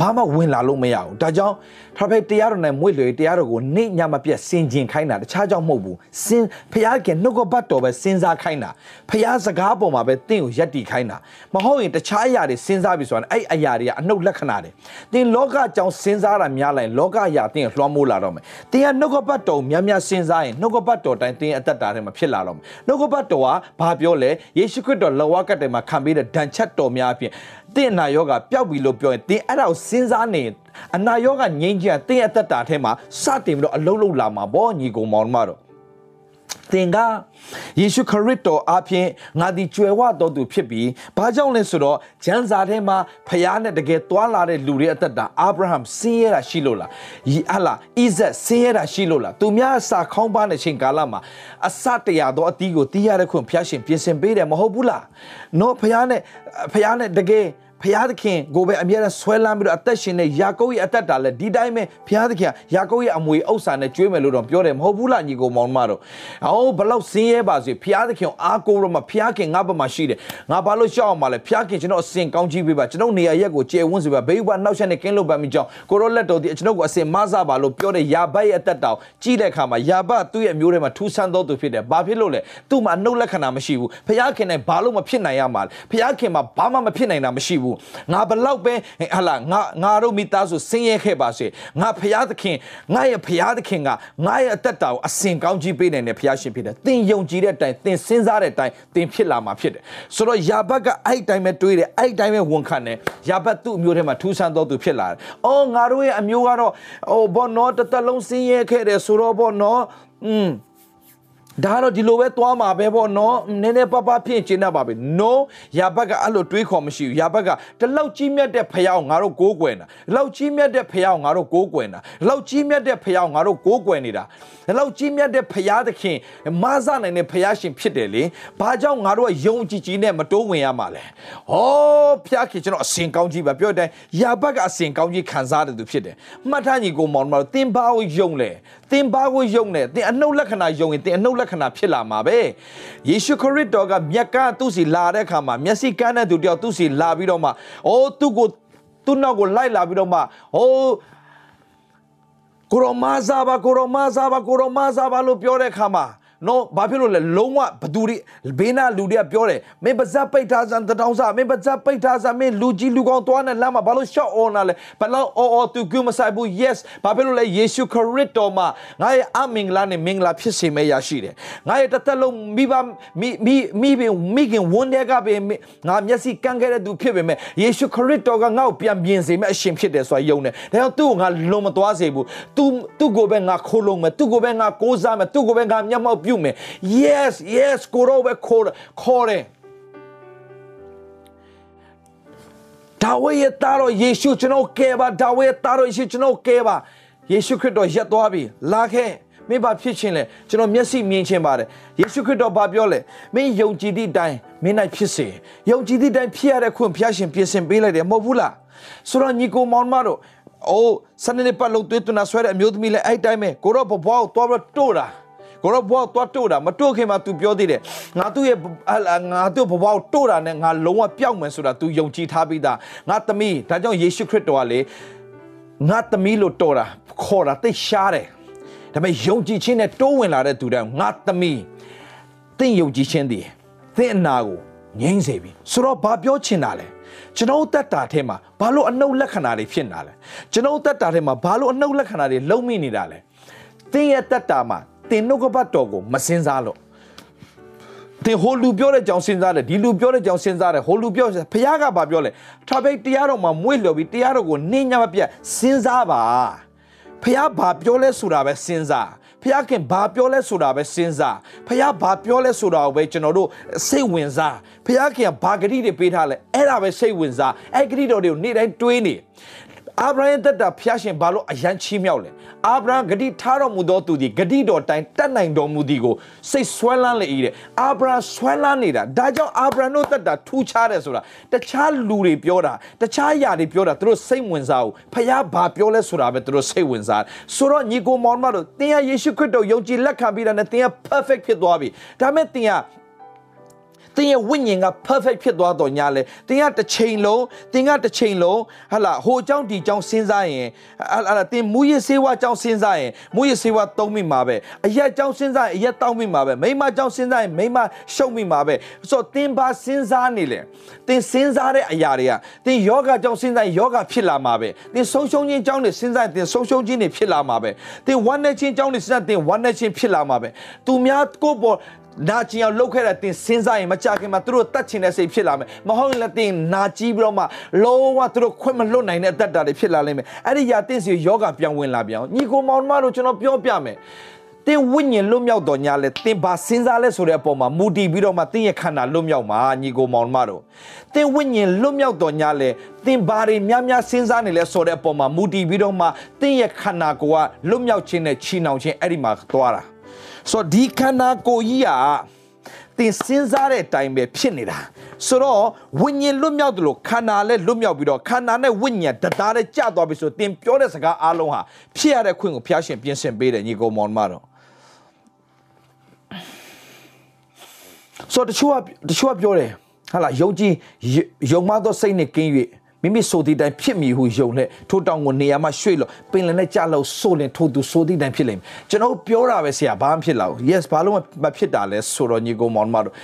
ဘာမှဝင်လာလို့မရဘူးဒါကြောင့်ထရဖိတ်တရားတော်နဲ့မွေ့လွေတရားတော်ကိုနေ့ညမပြတ်စင်ကျင်ခိုင်းတာတခြားကြောင့်မဟုတ်ဘူးစင်ဖျားခင်နှုတ်ကပတ်တော်ပဲစဉ်းစားခိုင်းတာဖျားစကားပေါ်မှာပဲတင့်ကိုယက်တီခိုင်းတာမဟုတ်ရင်တခြားအရာတွေစဉ်းစားပြီဆိုတာအဲ့အရာတွေကအနှုတ်လက္ခဏာတွေတင်လောကအကြောင်းစဉ်းစားတာများလိုက်လောကအရာတင်လွှမ်းမိုးလာတော့မယ်တင်ကနှုတ်ကပတ်တော်များများစဉ်းစားရင်နှုတ်ကပတ်တော်တိုင်းတင်အသက်တာထဲမှာဖြစ်လာတော့မယ်နှုတ်ကပတ်တော်ကဘာပြောလဲယေရှုခရစ်တော်လက်ဝါးကတ်တယ်မှာခံပေးတဲ့ဒဏ်ချက်တော်များအပြင် တင့်နာယောဂပျောက်ပြီလို့ပြောရင်တင်အဲ့ဒါကိုစဉ်းစားနေအနာယောဂငြိမ်းချမ်းတင်းအသက်တာထဲမှာစတင်ပြီးတော့အလုံးလုံးလာမှာပေါ့ညီကောင်မောင်မတော် သင်ကယေရှုခရစ်တော်အဖင်ငါဒီကြွယ်ဝတော်သူဖြစ်ပြီးဘာကြောင့်လဲဆိုတော့ဂျန်စာထဲမှာဖခင်နဲ့တကယ်တွာလာတဲ့လူတွေအသက်တာအာဗြဟံဆင်းရဲတာရှိလို့လားဤအလားဣဇက်ဆင်းရဲတာရှိလို့လားသူများစာခေါင်းပါတဲ့ချိန်ကာလမှာအစတရာသောအတီးကိုတီးရတဲ့ခွင့်ဖျားရှင်ပြင်ဆင်ပေးတယ်မဟုတ်ဘူးလားနော်ဖခင်နဲ့ဖခင်နဲ့တကယ် ဖျားသခင်ကိုပဲအမြဲတမ်းဆွဲလန်းပြီးတော့အသက်ရှင်နေယာကုပ်ရဲ့အသက်တာလည်းဒီတိုင်းပဲဖျားသခင်ယာကုပ်ရဲ့အမွေဥစ္စာနဲ့ကျွေးမယ်လို့တော့ပြောတယ်မဟုတ်ဘူးလားညီကိုမောင်မတို့အော်ဘလောက်စင်းရဲပါစေဖျားသခင်အားကိုးတော့မှဖျားခင်ငါ့ဘက်မှာရှိတယ်ငါဘာလို့ရှောက်အောင်မလဲဖျားခင်ကျွန်တော်အစင်ကောင်းကြီးပေးပါကျွန်တော်နေရာရက်ကိုကျယ်ဝန်းစေပါဘေးဘနောက်ဆက်နဲ့ကင်းလို့ပါမိကြောင်းကိုရောလက်တော်ဒီကျွန်တော်ကိုအစင်မဆပါလို့ပြောတဲ့ယာဘတ်ရဲ့အသက်တာကိုကြီးတဲ့အခါမှာယာဘတ်သူ့ရဲ့မျိုးထဲမှာထူးဆန်းသောသူဖြစ်တယ်ဘာဖြစ်လို့လဲသူ့မှာနှုတ်လက္ခဏာမရှိဘူးဖျားခင်နဲ့ဘာလို့မဖြစ်နိုင်ရမှာလဲဖျားခင်မှာဘာမှမဖြစ်နိုင်တာမရှိဘူးငါဘလောက်ပဲဟာလာငါငါတို့မိသားစုဆင်းရဲခဲ့ပါစေငါဖျားသခင်ငါရဲ့ဖျားသခင်ကငါရဲ့အသက်တာကိုအစင်ကောင်းကြီးပေးနိုင်တဲ့ဖျားရှင်ဖြစ်တယ်သင်ယုံကြည်တဲ့အတိုင်းသင်စဉ်းစားတဲ့အတိုင်းသင်ဖြစ်လာမှာဖြစ်တယ်ဆိုတော့ယာဘတ်ကအဲ့အတိုင်းပဲတွေးတယ်အဲ့အတိုင်းပဲဝန်ခံတယ်ယာဘတ်သူ့အမျိုးထဲမှာထူးဆန်းသောသူဖြစ်လာတယ်အော်ငါတို့ရဲ့အမျိုးကတော့ဟိုဘောနော်တစ်သက်လုံးဆင်းရဲခဲ့တယ်ဆိုတော့ဘောနော်อืม ဒါတော့ဒီလိုပဲသွားမှာပဲပေါ့နော်နည်းနည်းပပဖြစ်ကျင်းတတ်ပါပဲ no ယာဘက်ကအဲ့လိုတွေးခေါ်မရှိဘူးယာဘက်ကတလောက်ကြီးမြတ်တဲ့ဖျောင်းငါတို့ကိုးကွယ်တာလောက်ကြီးမြတ်တဲ့ဖျောင်းငါတို့ကိုးကွယ်တာလောက်ကြီးမြတ်တဲ့ဖျောင်းငါတို့ကိုးကွယ်နေတာလောက်ကြီးမြတ်တဲ့ဖျားသခင်မဆနိုင်တဲ့ဖျားရှင်ဖြစ်တယ်လေဘာကြောင့်ငါတို့ကယုံကြည်ကြည်နဲ့မတိုးဝင်ရမှာလဲဟောဖျားခင်ကျွန်တော်အစင်ကောင်းကြီးပါပြောတဲ့အတိုင်းယာဘက်ကအစင်ကောင်းကြီးခံစားတဲ့သူဖြစ်တယ်မှတ်ထားညီကိုမောင်မောင်တင်ပါကိုယုံလေ တင်ပါကိုယုံတယ်တင်အနှုတ်လက္ခဏာယုံရင်တင်အနှုတ်လက္ခဏာဖြစ်လာမှာပဲယေရှုခရစ်တော်ကမြက်ကသူ့စီလာတဲ့အခါမှာမျက်စိကန်းတဲ့သူတယောက်သူ့စီလာပြီးတော့မှအိုးသူ့ကိုသူ့နောက်ကိုလိုက်လာပြီးတော့မှဟိုးကိုရောမဇာဘာကိုရောမဇာဘာကိုရောမဇာဘာလို့ပြောတဲ့အခါမှာ နော်ဘာဖြစ်လို့လဲလုံးဝဘသူတွေဘေးနာလူတွေကပြောတယ်မင်းပါဇက်ပိတ်ထားစံတောင်းစားမင်းပါဇက်ပိတ်ထားစံမင်းလူကြီးလူကောင်းသွားနေလမ်းမှာဘာလို့ရှော့အော်နာလဲဘလောက်အော်အော်သူကမဆိုင်ဘူး yes ဘာဖြစ်လို့လဲယေရှုခရစ်တော်မှာငါရဲ့အမင်္ဂလာနဲ့မင်္ဂလာဖြစ်စေမယ့်ရရှိတယ်ငါရဲ့တစ်သက်လုံးမိဘမိမိမိပင်မိခင်ဝန်တဲ့ကပင်ငါမျက်စိကန်းခဲ့တဲ့သူဖြစ်ပေမဲ့ယေရှုခရစ်တော်ကငါ့ကိုပြန်ပြင်စေမယ့်အရှင်ဖြစ်တယ်ဆိုတာယုံတယ်ဒါကြောင့်သူ့ကိုငါလုံမသွားစေဘူးသူသူ့ကိုပဲငါခိုးလုံမယ်သူ့ကိုပဲငါကိုးစားမယ်သူ့ကိုပဲငါမျက်မှောက်ပြုမယ် yes yes ကိုရောပဲခေါ်ခေါ်တယ်ဒါဝိရဲ့သားတော်ယေရှုကျွန်တော်ကဲပါဒါဝိရဲ့သားတော်ယေရှုကျွန်တော်ကဲပါယေရှုခရစ်တော်ရက်သွားပြီလာခဲ့မင်းဘာဖြစ်ခြင်းလဲကျွန်တော်မျက်စိမြင်ခြင်းပါတယ်ယေရှုခရစ်တော်ဘာပြောလဲမင်းယုံကြည်သည့်အတိုင်းမင်း၌ဖြစ်စေယုံကြည်သည့်အတိုင်းဖြစ်ရတဲ့ခွင့်ဘုရားရှင်ပြင်ဆင်ပေးလိုက်တယ်မဟုတ်ဘူးလားဆိုတော့ညီကိုမောင်မတို့အိုးစနေနေ့ပတ်လုံးတွေ့တူနာဆွဲတဲ့အမျိုးသမီးလည်းအဲ့တိုင်းပဲကိုတော့ဘဘွားကိုသွားပြီးတော့တာ ကိုတော့ဘွားသွားတို့တာမတို့ခင်မှာ तू ပြောသေးတယ်ငါသူ့ရဲ့ငါသူ့ဘဘွားကိုတို့တာနဲ့ငါလုံးဝပျောက်မယ်ဆိုတာ तू ယုံကြည်ထားပြီးသားငါသမီးဒါကြောင့်ယေရှုခရစ်တော်ကလေငါသမီးလို့တော်တာခေါ်တာသိရှားတယ်ဒါပေမဲ့ယုံကြည်ခြင်းနဲ့တိုးဝင်လာတဲ့သူတိုင်းငါသမီးသင်ယုံကြည်ခြင်းတည်းသင်အနာကိုငြိမ့်စေပြီဆိုတော့ဘာပြောချင်တာလဲကျွန်တော်တက်တာထဲမှာဘာလို့အနှုတ်လက္ခဏာတွေဖြစ်နေတာလဲကျွန်တော်တက်တာထဲမှာဘာလို့အနှုတ်လက္ခဏာတွေလုံးမိနေတာလဲသင်ရဲ့တက်တာမှာ တင်နှုတ်ကပတ်တော်ကိုမစင်စားလို့တင်ဟိုလူပြောတဲ့ကြောင်စဉ်းစားတယ်ဒီလူပြောတဲ့ကြောင်စဉ်းစားတယ်ဟိုလူပြောဖခင်ကဘာပြောလဲထပိတ်တရားတော်မှာမွေ့လျော်ပြီးတရားတော်ကိုနှင်းညမပြတ်စဉ်းစားပါဖခင်ဘာပြောလဲဆိုတာပဲစဉ်းစားဖခင်ခင်ဘာပြောလဲဆိုတာပဲစဉ်းစားဖခင်ဘာပြောလဲဆိုတာကိုပဲကျွန်တော်တို့စိတ်ဝင်စားဖခင်ခင်ဘာဂတိတွေပေးထားလဲအဲ့ဒါပဲစိတ်ဝင်စားအဲ့ဂတိတော်တွေကိုနေ့တိုင်းတွေးနေ အာဗြဟံတက်တာဖျားရှင်ဘာလို့အယံချီးမြှောက်လဲအာဗြဟံဂတိထားတော်မူသောသူသည်ဂတိတော်တိုင်းတတ်နိုင်တော်မူသည်ကိုစိတ်ဆွဲလန်းလေ၏တဲ့အာဗြဟံဆွဲလန်းနေတာဒါကြောင့်အာဗြဟံတို့တက်တာထူးခြားတယ်ဆိုတာတခြားလူတွေပြောတာတခြားຢာတွေပြောတာသူတို့စိတ်ဝင်စားဘူးဖခင်ဘာပြောလဲဆိုတာပဲသူတို့စိတ်ဝင်စားဆိုတော့ညီကိုမောင်မတို့သင်ကယေရှုခရစ်တော်ယုံကြည်လက်ခံပြီးတာနဲ့သင်က perfect ဖြစ်သွားပြီဒါမဲ့သင်က သင်ရဲ့ဝိညာဉ်က perfect ဖြစ်သွားတော့ညာလဲသင်ကတစ်ချိန်လုံးသင်ကတစ်ချိန်လုံးဟာလာဟိုအကြောင်းဒီအကြောင်းစဉ်းစားရင်ဟာလာသင်မူရစေဝါအကြောင်းစဉ်းစားရင်မူရစေဝါသုံးမိမှာပဲအရက်အကြောင်းစဉ်းစားရင်အရက်တောင်းမိမှာပဲမိမအကြောင်းစဉ်းစားရင်မိမရှုံမိမှာပဲဆိုတော့သင်ဘာစဉ်းစားနေလဲသင်စဉ်းစားတဲ့အရာတွေကသင်ယောဂအကြောင်းစဉ်းစားရင်ယောဂဖြစ်လာမှာပဲသင်ဆုံးရှုံးခြင်းအကြောင်းတွေစဉ်းစားရင်သင်ဆုံးရှုံးခြင်းတွေဖြစ်လာမှာပဲသင်ဝမ်းနဲ့ခြင်းအကြောင်းတွေစဉ်းစားသင်ဝမ်းနဲ့ခြင်းဖြစ်လာမှာပဲသူများကိုပေါ် နာကျင်အောင်လုပ်ခဲ့တဲ့တင်စဉ်းစားရင်မကြခင်မှာသူတို့တတ်ချင်တဲ့စိတ်ဖြစ်လာမယ်မဟုတ်ရင်လည်းတင်နာကြည့်ပြီးတော့မှလုံးဝသူတို့ခွင့်မလွတ်နိုင်တဲ့အတ္တတွေဖြစ်လာလိမ့်မယ်အဲ့ဒီຢာတင်စီယောဂပြောင်းဝင်လာပြန်အောင်ညီကိုမောင်မတို့ကျွန်တော်ပြောပြမယ်တင်ဝိညာဉ်လွတ်မြောက်တော်ညာလဲတင်ဘာစဉ်းစားလဲဆိုတဲ့အပေါ်မှာမူတည်ပြီးတော့မှတင်ရဲ့ခန္ဓာလွတ်မြောက်မှာညီကိုမောင်မတို့တင်ဝိညာဉ်လွတ်မြောက်တော်ညာလဲတင်ဘာတွေများများစဉ်းစားနေလဲဆိုတဲ့အပေါ်မှာမူတည်ပြီးတော့မှတင်ရဲ့ခန္ဓာကိုယ်ကလွတ်မြောက်ခြင်းနဲ့ချီနှောင်ခြင်းအဲ့ဒီမှာသွားတာ ဆိုတော့ဒီခန္ဓာကိုယ်ကြီးကတင်စဉ်းစားတဲ့အတိုင်းပဲဖြစ်နေတာဆိုတော့ဝိညာဉ်လွတ်မြောက်တယ်လို့ခန္ဓာလည်းလွတ်မြောက်ပြီးတော့ခန္ဓာနဲ့ဝိညာဉ်တသားနဲ့ကြသွားပြီဆိုတင်ပြောတဲ့စကားအားလုံးဟာဖြစ်ရတဲ့ခွင့်ကိုဖျားရှင်ပြင်ဆင်ပေးတယ်ညီကောင်မောင်မတော်ဆိုတော့တချို့ကတချို့ကပြောတယ်ဟာလာယုံကြည်ယုံမသောစိတ်နဲ့ကင်း၍ မိမိဆိုသည့်တိုင်ဖြစ်မည်ဟုယုံလက်ထိုတောင်ကိုနေရာမှာရွှေ့လို့ပင်လယ်နဲ့ကြလို့ဆိုလင်ထိုသူဆိုသည့်တိုင်ဖြစ်လိမ့်မယ်ကျွန်တော်ပြောတာပဲဆရာဘာမှဖြစ်လာဘူး yes ဘာလို့မဖြစ်တာလဲဆိုတော့ညီကောင်မောင်မတို့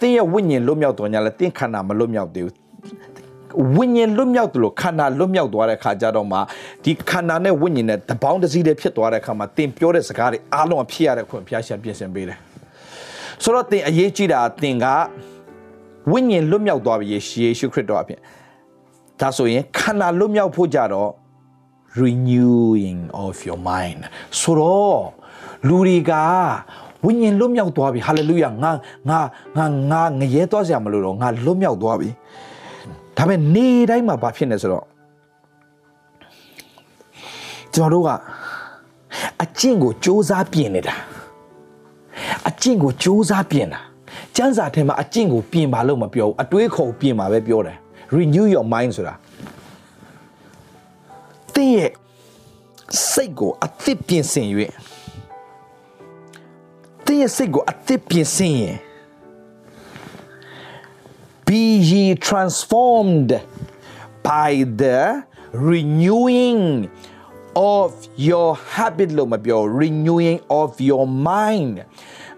သင်ရဲ့ဝိညာဉ်လွတ်မြောက်တော်ညာလဲသင်ခန္ဓာမလွတ်မြောက်သေးဘူးဝိညာဉ်လွတ်မြောက်တယ်လို့ခန္ဓာလွတ်မြောက်သွားတဲ့ခါကျတော့မှဒီခန္ဓာနဲ့ဝိညာဉ်နဲ့တပေါင်းတစည်းတည်းဖြစ်သွားတဲ့ခါမှာသင်ပြောတဲ့စကားတွေအားလုံးဖြစ်ရတဲ့ခွင့်ဘုရားရှင်ပြင်ဆင်ပေးတယ်ဆိုတော့သင်အရေးကြီးတာသင်ကဝိညာဉ်လွတ်မြောက်သွားပြီယေရှုခရစ်တော်အပြင် ဒါဆိုရင်ခန္ဓာလွတ်မြောက်ဖို့ကြတော့ renewing of your mind ဆိုတော့လူတွေကဝိညာဉ်လွတ်မြောက်သွားပြီဟာလေလုယာငါငါငါငါငရဲသွားစရာမလိုတော့ငါလွတ်မြောက်သွားပြီဒါပေမဲ့နေတိုင်းမှာဘာဖြစ်နေဆိုတော့ကျွန်တော်တို့ကအကျင့်ကိုစ조사ပြင်နေတာအကျင့်ကိုစ조사ပြင်တာကျမ်းစာထဲမှာအကျင့်ကိုပြင်ပါလို့မပြောဘူးအတွေးခေါ်ပြင်ပါပဲပြောတယ် renew your mind ဆိုတာသင်ရဲ့စိတ်ကိုအသစ်ပြင်ဆင်၍သင်ရဲ့စိတ်ကိုအသစ်ပြင်ဆင်ရင် be ye transformed by the renewing of your habit လို့မပြော renewing of your mind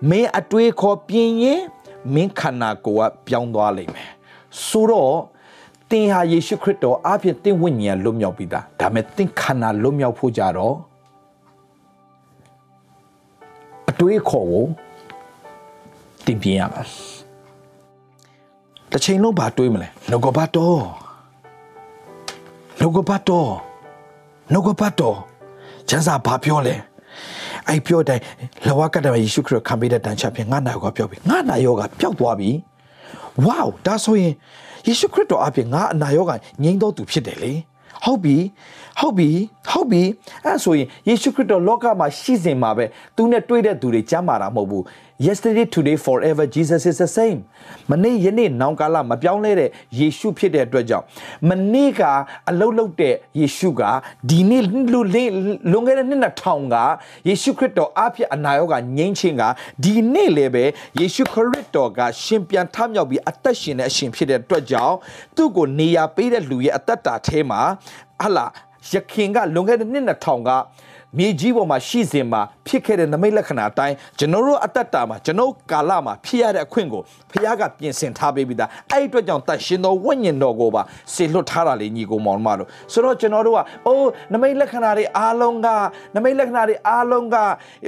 မင်းအတွေးခေါ်ပြင်ရင်မင်းခန္ဓာကိုယ်ကပြောင်းသွားလိမ့်မယ်ဆိုတော့ သင်ဟာယေရှုခရစ်တော်အပြင်သင်ဝိညာဉ်လွတ်မြောက်ပြီးသားဒါပေမဲ့သင်ခန္ဓာလွတ်မြောက်ဖို့ကြတော့အတွေးခေါ်ကိုတင်ပြရမှာတစ်ချိန်လုံးဘာတွေးမလဲငကောဘတ်တော်ငကောဘတ်တော်ငကောဘတ်တော်ကျမ်းစာဘာပြောလဲအဲ့ပြောတိုင်းလဝကတ္တယေရှုခရစ်ခံပေးတဲ့တန်ချဖြင့်ငါနာယောဂပြောပြီငါနာယောဂပျောက်သွားပြီဝေါဒါဆိုရင် ယေရှုခရစ်တော်အပြင်ငါအနာရောဂါငြိမ်းတော်သူဖြစ်တယ်လေဟုတ်ပြီ ဟုတ်ပြီဟုတ်ပြီအဲ့ဆိုရင်ယေရှုခရစ်တော်လောကမှာရှိစဉ်မှာပဲသူနဲ့တွေ့တဲ့သူတွေကြမ်းမာတာမဟုတ်ဘူး yesterday today forever Jesus is the same မနေ့ယနေ့နောင်ကာလမပြောင်းလဲတဲ့ယေရှုဖြစ်တဲ့အတွက်ကြောင့်မနေ့ကအလုတ်လုတ်တဲ့ယေရှုကဒီနေ့လူလွန်ခဲ့တဲ့နှစ်2000ကယေရှုခရစ်တော်အဖြစ်အနာရောဂါငြိမ်းခြင်းကဒီနေ့လည်းပဲယေရှုခရစ်တော်ကရှင်ပြန်ထမြောက်ပြီးအသက်ရှင်တဲ့အရှင်ဖြစ်တဲ့အတွက်ကြောင့်သူ့ကိုနေရာပေးတဲ့လူရဲ့အသက်တာထဲမှာဟလာ ယခင်ကလွန်ခဲ့တဲ့နှစ်2000ကမြေကြီးပေါ်မှာရှိစဉ်မှာဖြစ်ခဲ့တဲ့နမိတ်လက္ခဏာအတိုင်းကျွန်တော်တို့အတ္တတာမှာကျွန်တော်ကာလမှာဖြစ်ရတဲ့အခွင့်ကိုဖခင်ကပြင်ဆင်ထားပေးပြီးသားအဲ့ဒီအတွက်ကြောင့်တန်ရှင်တော်ဝိညာဉ်တော်ကိုပါဆေလွတ်ထားတာလေညီကိုမောင်မတို့ဆိုတော့ကျွန်တော်တို့ကအိုးနမိတ်လက္ခဏာတွေအားလုံးကနမိတ်လက္ခဏာတွေအားလုံးက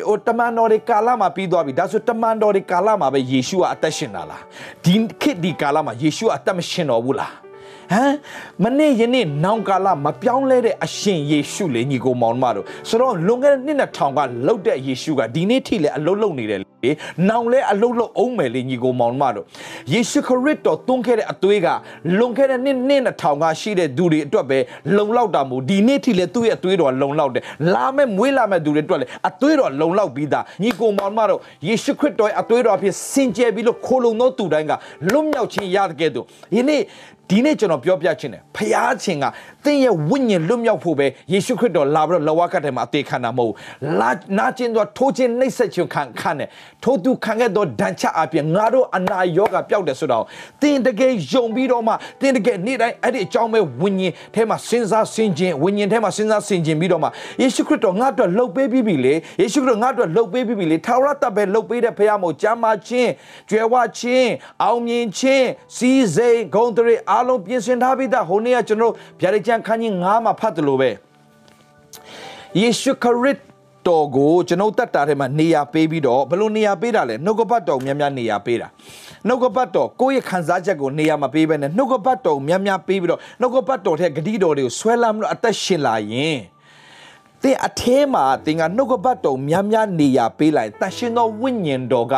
ဟိုတမန်တော်တွေကာလမှာပြီးသွားပြီဒါဆိုတမန်တော်တွေကာလမှာပဲယေရှုကအသက်ရှင်တာလားဒီခေတ်ဒီကာလမှာယေရှုကအသက်မရှင်တော်ဘူးလား ဟမ်မနေ့ယနေ့နောင်ကာလမပြောင်းလဲတဲ့အရှင်ယေရှုလေညီကိုမောင်မတို့ဆိုတော့လွန်ခဲ့တဲ့နှစ်နဲ့ထောင်ကလှုပ်တဲ့ယေရှုကဒီနေ့ထိလည်းအလုတ်လုံနေတယ်လေ နောင်လဲအလုတ်လုံအောင်မယ်လေညီကိုမောင်မတို့ယေရှုခရစ်တော်သွန်းခဲ့တဲ့အသွေးကလွန်ခဲ့တဲ့နှစ်နှစ်နဲ့ထောင်ကရှိတဲ့သူတွေအတွက်ပဲလုံလောက်တာမို့ဒီနေ့ထိလည်းသူ့ရဲ့အသွေးတော်လုံလောက်တယ်လာမဲ့မွေးလာမဲ့သူတွေအတွက်လည်းအသွေးတော်လုံလောက်ပြီးသားညီကိုမောင်မတို့ယေရှုခရစ်တော်ရဲ့အသွေးတော်အဖြစ်စင်ကြယ်ပြီးလို့ခိုးလုံသောသူတိုင်းကလွတ်မြောက်ခြင်းရတဲ့ကဲ့သို့ယနေ့ဒီနေ့ကျွန်တော်ပြောပြချင်တယ်ဖျားခြင်းကသင်ရဲ့ဝိညာဉ်လွတ်မြောက်ဖို့ပဲယေရှုခရစ်တော်လာပြီးတော့လဝကထဲမှာအသေးခံတာမဟုတ်လာနာကျင်သောထိုးခြင်းနှိပ်စက်ခြင်းခံခံတယ် ထိုသူခံခဲ့သောဒဏ်ချက်အပြင်ငါတို့အနာရောဂါပျောက်တယ်ဆိုတော့သင်တကယ်ယုံပြီးတော့မှသင်တကယ်နေ့တိုင်းအဲ့ဒီအကြောင်းပဲဝိညာဉ်ထဲမှာစဉ်းစားဆင်ခြင်ဝိညာဉ်ထဲမှာစဉ်းစားဆင်ခြင်ပြီးတော့မှယေရှုခရစ်တော်ငါ့အတွက်လှုပ်ပေးပြီးပြီလေယေရှုခရစ်တော်ငါ့အတွက်လှုပ်ပေးပြီးပြီလေထာဝရတပ်ပဲလှုပ်ပေးတဲ့ဖခင်မို့ကြမ်းမာခြင်းကြွယ်ဝခြင်းအောင်မြင်ခြင်းစီးစိမ်ဂုဏ်တွေအားလုံးပြင်ဆင်ထားပြီးသားဟိုနေ့ကကျွန်တော်ဗျာဒိတ်ကျမ်းခန်းကြီး9မှာဖတ်တယ်လို့ပဲယေရှုခရစ် တော်ကိုကျွန်ုပ်တတ်တာထဲမှာနေရာပေးပြီးတော့ဘယ်လိုနေရာပေးတာလဲနှုတ်ကပတ်တော်များများနေရာပေးတာနှုတ်ကပတ်တော်ကိုယ့်ရဲ့ခံစားချက်ကိုနေရာမပေးဘဲနဲ့နှုတ်ကပတ်တော်များများပေးပြီးတော့နှုတ်ကပတ်တော်ထဲဂတိတော်တွေကိုဆွဲလမ်းပြီးတော့အသက်ရှင်လာရင်သင်အထဲမှာသင်ကနှုတ်ကပတ်တော်များများနေရာပေးလိုက်တန်ရှင်သောဝိညာဉ်တော်က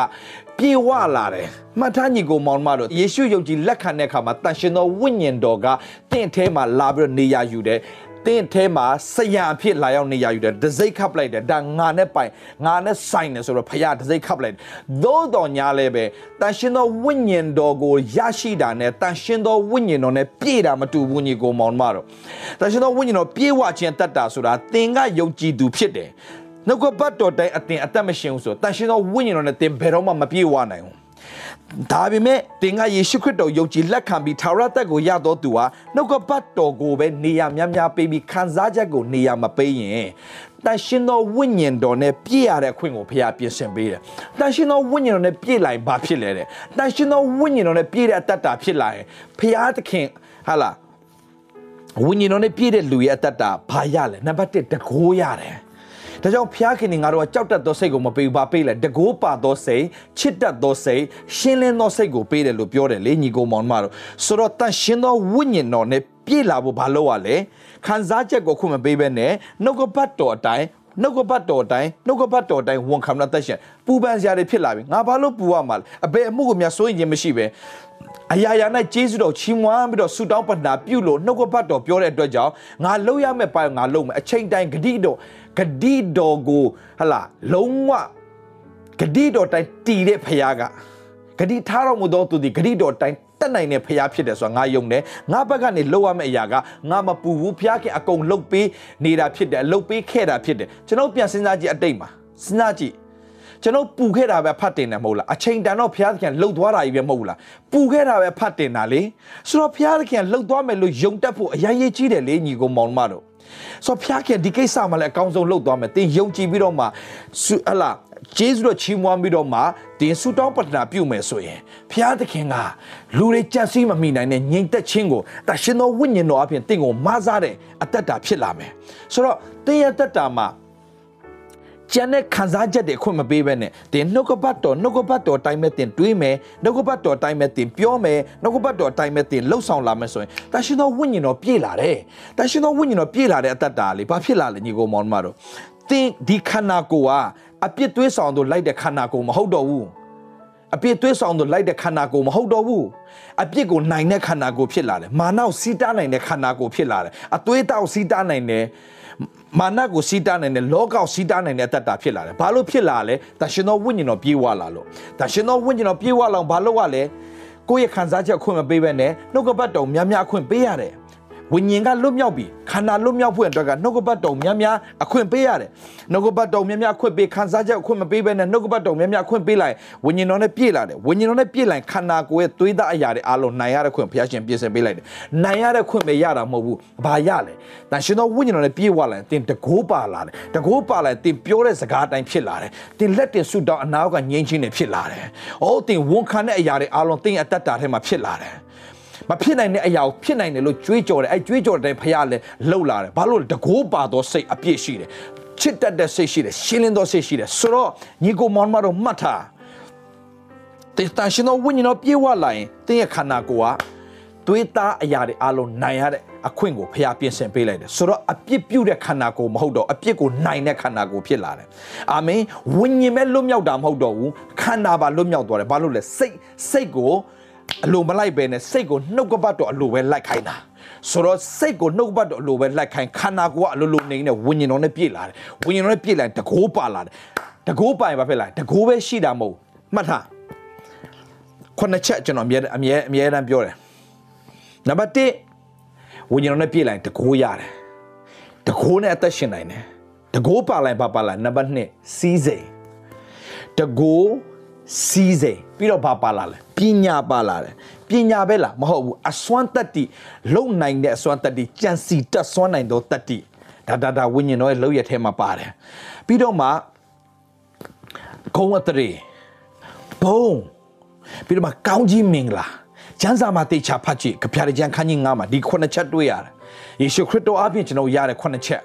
ပြေဝလာတယ်မှတ်ထားညီကိုမောင်မတို့ယေရှုယုံကြည်လက်ခံတဲ့အခါမှာတန်ရှင်သောဝိညာဉ်တော်ကသင်အထဲမှာလာပြီးတော့နေရာယူတယ် တင်းထဲမှာဆရံအဖြစ်လာရောက်နေရယူတယ်ဒစိတ်ခပ်လိုက်တယ်ဒါငါနဲ့ပိုင်ငါနဲ့ဆိုင်တယ်ဆိုတော့ဖခင်ဒစိတ်ခပ်လိုက်သို့တော်ညာလဲပဲတန်ရှင်သောဝိညာဉ်တော်ကိုရရှိတာနဲ့တန်ရှင်သောဝိညာဉ်တော်နဲ့ပြည့်တာမတူဘူးညီကိုမောင်မတော်တန်ရှင်သောဝိညာဉ်တော်ပြည့်ဝခြင်းတတ်တာဆိုတာသင်ကယုံကြည်သူဖြစ်တယ်နှုတ်ကပတ်တော်တိုင်းအတင်အသက်မရှင်ဘူးဆိုတန်ရှင်သောဝိညာဉ်တော်နဲ့သင်ဘယ်တော့မှမပြည့်ဝနိုင်ဘူး ဒါပေမဲ့သင်ကယေရှုခရစ်တော်ယုံကြည်လက်ခံပြီးထာဝရတက်ကိုရတော့သူဟာနှုတ်ကပတ်တော်ကိုပဲနေရာများများပေးပြီးခံစားချက်ကိုနေရာမပေးရင်တန်ရှင်သောဝိညာဉ်တော်နဲ့ပြည့်ရတဲ့အခွင့်ကိုဖခင်ပြင်ဆင်ပေးတယ်။တန်ရှင်သောဝိညာဉ်တော်နဲ့ပြည့်လိုက်ဘာဖြစ်လဲတဲ့။တန်ရှင်သောဝိညာဉ်တော်နဲ့ပြည့်တဲ့အတ္တဖြစ်လာရင်ဖခင်သခင်ဟာလားဝိညာဉ်တော်နဲ့ပြည့်တဲ့လူရဲ့အတ္တဘာရလဲ။နံပါတ်1တကိုးရတယ်။ ဒါကြောင့်ဖျားခင်နေငါတို့ကကြောက်တတ်သောစိတ်ကိုမပေးဘူးဘာပေးလဲတကိုးပါသောစိတ်ချစ်တတ်သောစိတ်ရှင်းလင်းသောစိတ်ကိုပေးတယ်လို့ပြောတယ်လေညီကိုမောင်မတို့ဆိုတော့တန်ရှင်းသောဝိညာဉ်တော်နဲ့ပြည့်လာဖို့ဘာလို့ ਆ လဲခံစားချက်ကိုခွင့်မပေးဘဲနဲ့နှုတ်ကပတ်တော်အတိုင်း နှုတ်ကပတ်တော်တိုင်းနှုတ်ကပတ်တော်တိုင်းဝန်ခံတဲ့သက်ရှင်ပူပန်စရာတွေဖြစ်လာပြီငါဘာလို့ပူရမှာလဲအဘယ်အမှုကိုများစိုးရင်မရှိပဲအရာရာ၌ကျေးဇူးတော်ချီးမွမ်းပြီးတော့ဆုတောင်းပတနာပြုလို့နှုတ်ကပတ်တော်ပြောတဲ့အတွက်ကြောင့်ငါလုပ်ရမယ့်ပိုင်းငါလုပ်မယ်အချိန်တိုင်းဂတိတော်ဂတိတော်ကိုဟလာလုံးဝဂတိတော်တိုင်းတည်တဲ့ဖခင်ကဂတိထားတော်မူသောသူသည်ဂတိတော်တိုင်း တက်နိုင်တဲ့ဖရားဖြစ်တယ်ဆိုတာငါယုံတယ်ငါဘက်ကနေလှုပ်ရမယ့်အရာကငါမပူဘူးဖရားခင်အကုန်လှုပ်ပေးနေတာဖြစ်တယ်လှုပ်ပေးခဲ့တာဖြစ်တယ်ကျွန်တော်ပြန်စဉ်းစားကြည့်အတိတ်မှာစဉ်းစားကြည့်ကျွန်တော်ပူခဲ့တာပဲဖတ်တင်တယ်မဟုတ်လားအချိန်တန်တော့ဘုရားသခင်လှုပ်သွားတာကြီးပဲမဟုတ်လားပူခဲ့တာပဲဖတ်တင်တာလေဆိုတော့ဘုရားသခင်လှုပ်သွားမယ်လို့ယုံတတ်ဖို့အရင်ရေးကြီးတယ်လေညီကိုမောင်မတို့ဆိုတော့ဘုရားခင်ဒီကိစ္စမှာလည်းအကောင်းဆုံးလှုပ်သွားမယ်သင်ယုံကြည်ပြီးတော့မှဟလာ ဂျေဇုတော်ချီးမွမ်းပြီးတော့မှတင်ဆူတောင်းပတနာပြုမယ်ဆိုရင်ဘုရားသခင်ကလူတွေကြံစည်မမိနိုင်တဲ့ငြိမ်သက်ခြင်းကိုတရှင်တော်ဝိညာဉ်တော်အပြင်တင့်ကိုမဆားတဲ့အသက်တာဖြစ်လာမယ်ဆိုတော့တင်းရဲ့သက်တာမှာကျန်တဲ့ခံစားချက်တွေအခွင့်မပေးဘဲနဲ့တင်နှုတ်ကပတ်တော်နှုတ်ကပတ်တော်တိုင်းမဲ့တင်တွေးမယ်နှုတ်ကပတ်တော်တိုင်းမဲ့တင်ပြောမယ်နှုတ်ကပတ်တော်တိုင်းမဲ့တင်လှုပ်ဆောင်လာမယ်ဆိုရင်တန်ရှင်တော်ဝိညာဉ်တော်ပြည့်လာတယ်တန်ရှင်တော်ဝိညာဉ်တော်ပြည့်လာတဲ့အတ္တတာလေဘာဖြစ်လာလဲညီကိုမောင်မတို့တင်ဒီခန္ဓာကိုယ်က အပြစ်သွေးဆောင်တို့လိုက်တဲ့ခန္ဓာကိုယ်မဟုတ်တော့ဘူးအပြစ်သွေးဆောင်တို့လိုက်တဲ့ခန္ဓာကိုယ်မဟုတ်တော့ဘူးအပြစ်ကိုနိုင်တဲ့ခန္ဓာကိုယ်ဖြစ်လာတယ်မာနကိုစီးတားနိုင်တဲ့ခန္ဓာကိုယ်ဖြစ်လာတယ်အသွေးတောက်စီးတားနိုင်တဲ့မာနကိုစီးတားနိုင်တဲ့လောကောက်စီးတားနိုင်တဲ့အတ္တဖြစ်လာတယ်ဘာလို့ဖြစ်လာလဲတရှင်တော်ဝိညာဉ်တော်ပြေးဝလာလို့တရှင်တော်ဝိညာဉ်တော်ပြေးဝလောင်ဘာလို့ ਆ လဲကိုယ့်ရဲ့ခံစားချက်အခွင့်မပေးဘဲနဲ့နှုတ်ကပတ်တော်များများအခွင့်ပေးရတယ် ဝိညာဉ်ကလွတ်မြောက်ပြီခန္ဓာလွတ်မြောက်ဖို့အတွက်ကနှုတ်ကပတ်တော်များများအခွင့်ပေးရတယ်နှုတ်ကပတ်တော်များများအခွင့်ပေးခံစားချက်အခွင့်မပေးဘဲနဲ့နှုတ်ကပတ်တော်များများအခွင့်ပေးလိုက်ဝိညာဉ်တော်နဲ့ပြည့်လာတယ်ဝိညာဉ်တော်နဲ့ပြည့်လိုက်ခန္ဓာကိုယ်ရဲ့သွေးသားအရာတွေအားလုံးနိုင်ရတဲ့ခွင့်ဘုရားရှင်ပြင်ဆင်ပေးလိုက်တယ်နိုင်ရတဲ့ခွင့်ပဲရတာမဟုတ်ဘူးဘာရလဲတန်ရှင်တော်ဝိညာဉ်တော်နဲ့ပြည့်ဝလာရင်တင်တကိုးပါလာတယ်တကိုးပါလာရင်တင်ပြောတဲ့စကားအတိုင်းဖြစ်လာတယ်တင်လက်တင်ဆုတောင်းအနာကငြိမ်းချင်းနေဖြစ်လာတယ်အော်တင်ဝန်ခံတဲ့အရာတွေအားလုံးတင်အတ္တတာထဲမှာဖြစ်လာတယ် မဖြစ်နိုင်တဲ့အရာကိုဖြစ်နိုင်တယ်လို့ကြွေးကြော်တယ်အဲကြွေးကြော်တဲ့ဖခင်လည်းလှုပ်လာတယ်ဘာလို့တကိုးပါသောစိတ်အပြည့်ရှိတယ်ချစ်တတ်တဲ့စိတ်ရှိတယ်ရှင်းလင်းသောစိတ်ရှိတယ်ဆိုတော့ညီကိုမောင်မတော်မှတ်ထားတေတန်ရှင်သောဝိညာဉ်တော်ပြေဝလာရင်တင်းရဲ့ခန္ဓာကိုယ်ကသွေးသားအရာတွေအလုံးနိုင်ရတဲ့အခွင့်ကိုဖျားပြင်ဆင်ပေးလိုက်တယ်ဆိုတော့အပြစ်ပြုတ်တဲ့ခန္ဓာကိုယ်မဟုတ်တော့အပြစ်ကိုနိုင်တဲ့ခန္ဓာကိုယ်ဖြစ်လာတယ်အာမင်ဝိညာဉ်ပဲလွတ်မြောက်တာမဟုတ်တော့ဘူးခန္ဓာပါလွတ်မြောက်သွားတယ်ဘာလို့လဲစိတ်စိတ်ကို အလိုမလိုက်ပဲနဲ့စိတ်ကိုနှုတ်ကပတ်တော်အလိုပဲလိုက်ခိုင်းတာဆိုတော့စိတ်ကိုနှုတ်ပတ်တော်အလိုပဲလိုက်ခိုင်းခန္ဓာကိုယ်ကအလိုလိုနေနေဝိညာဉ်တော်နဲ့ပြည့်လာတယ်ဝိညာဉ်တော်နဲ့ပြည့်လာတကိုးပါလာတယ်တကိုးပိုင်ဘာဖြစ်လာတကိုးပဲရှိတာမဟုတ်မှတ်ထားခုနှစ်ချက်ကျွန်တော်အမြဲအမြဲအမြဲတမ်းပြောတယ်နံပါတ်1ဝိညာဉ်တော်နဲ့ပြည့်လာတကိုးရတယ်တကိုးနဲ့အသက်ရှင်နိုင်တယ်တကိုးပါလိုက်ပါပါလိုက်နံပါတ်2စီးစိမ်တတကိုစီးစိမ် ပြီးတော့ဘာပါလာလဲပညာပါလာတယ်ပညာပဲလားမဟုတ်ဘူးအစွမ်းတတ္တိလုံနိုင်တဲ့အစွမ်းတတ္တိကြံစီတက်စွမ်းနိုင်သောတတ္တိဒါဒါဒါဝိညာဉ်တော်ရဲ့လောက်ရထဲမှာပါတယ်ပြီးတော့မှဂုံအတရေဘုံပြီးတော့မှကောင်းကြီးမင်္ဂလာကျမ်းစာမှာတေချာဖတ်ကြည့်ကြပြတဲ့ကျမ်းခန်းကြီး9မှာဒီခုနှစ်ချက်တွေ့ရတယ်ယေရှုခရစ်တော်အပြင်ကျွန်တော်ရတဲ့ခုနှစ်ချက်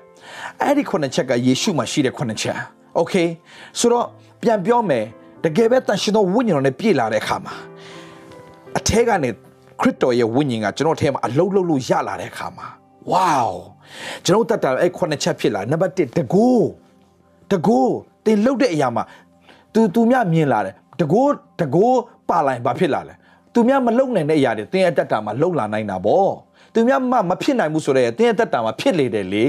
အဲ့ဒီခုနှစ်ချက်ကယေရှုမှာရှိတဲ့ခုနှစ်ချက်โอเคဆိုတော့ပြန်ပြောမယ် တကယ်ပဲတန်ရှင်သောဝိညာဉ်တော်နဲ့ပြည့်လာတဲ့အခါမှာအထက်ကနေခရစ်တော်ရဲ့ဝိညာဉ်ကကျွန်တော်ထဲမှာအလုံးလုံးလို့ရလာတဲ့အခါမှာ wow ကျွန်တော်တတ်တာအဲ့ခုနှစ်ချက်ဖြစ်လာနံပါတ်1တကူတကူတင်လှုပ်တဲ့အရာမှာသူသူမြမြင်လာတယ်တကူတကူပါလိုက်ဘာဖြစ်လာလဲသူများမလုံနိုင်တဲ့အရာတွေတင်းအတ္တတာမှာလုံလာနိုင်တာပေါ့သူများမမဖြစ်နိုင်ဘူးဆိုတော့တင်းအတ္တတာမှာဖြစ်လေတယ်လေ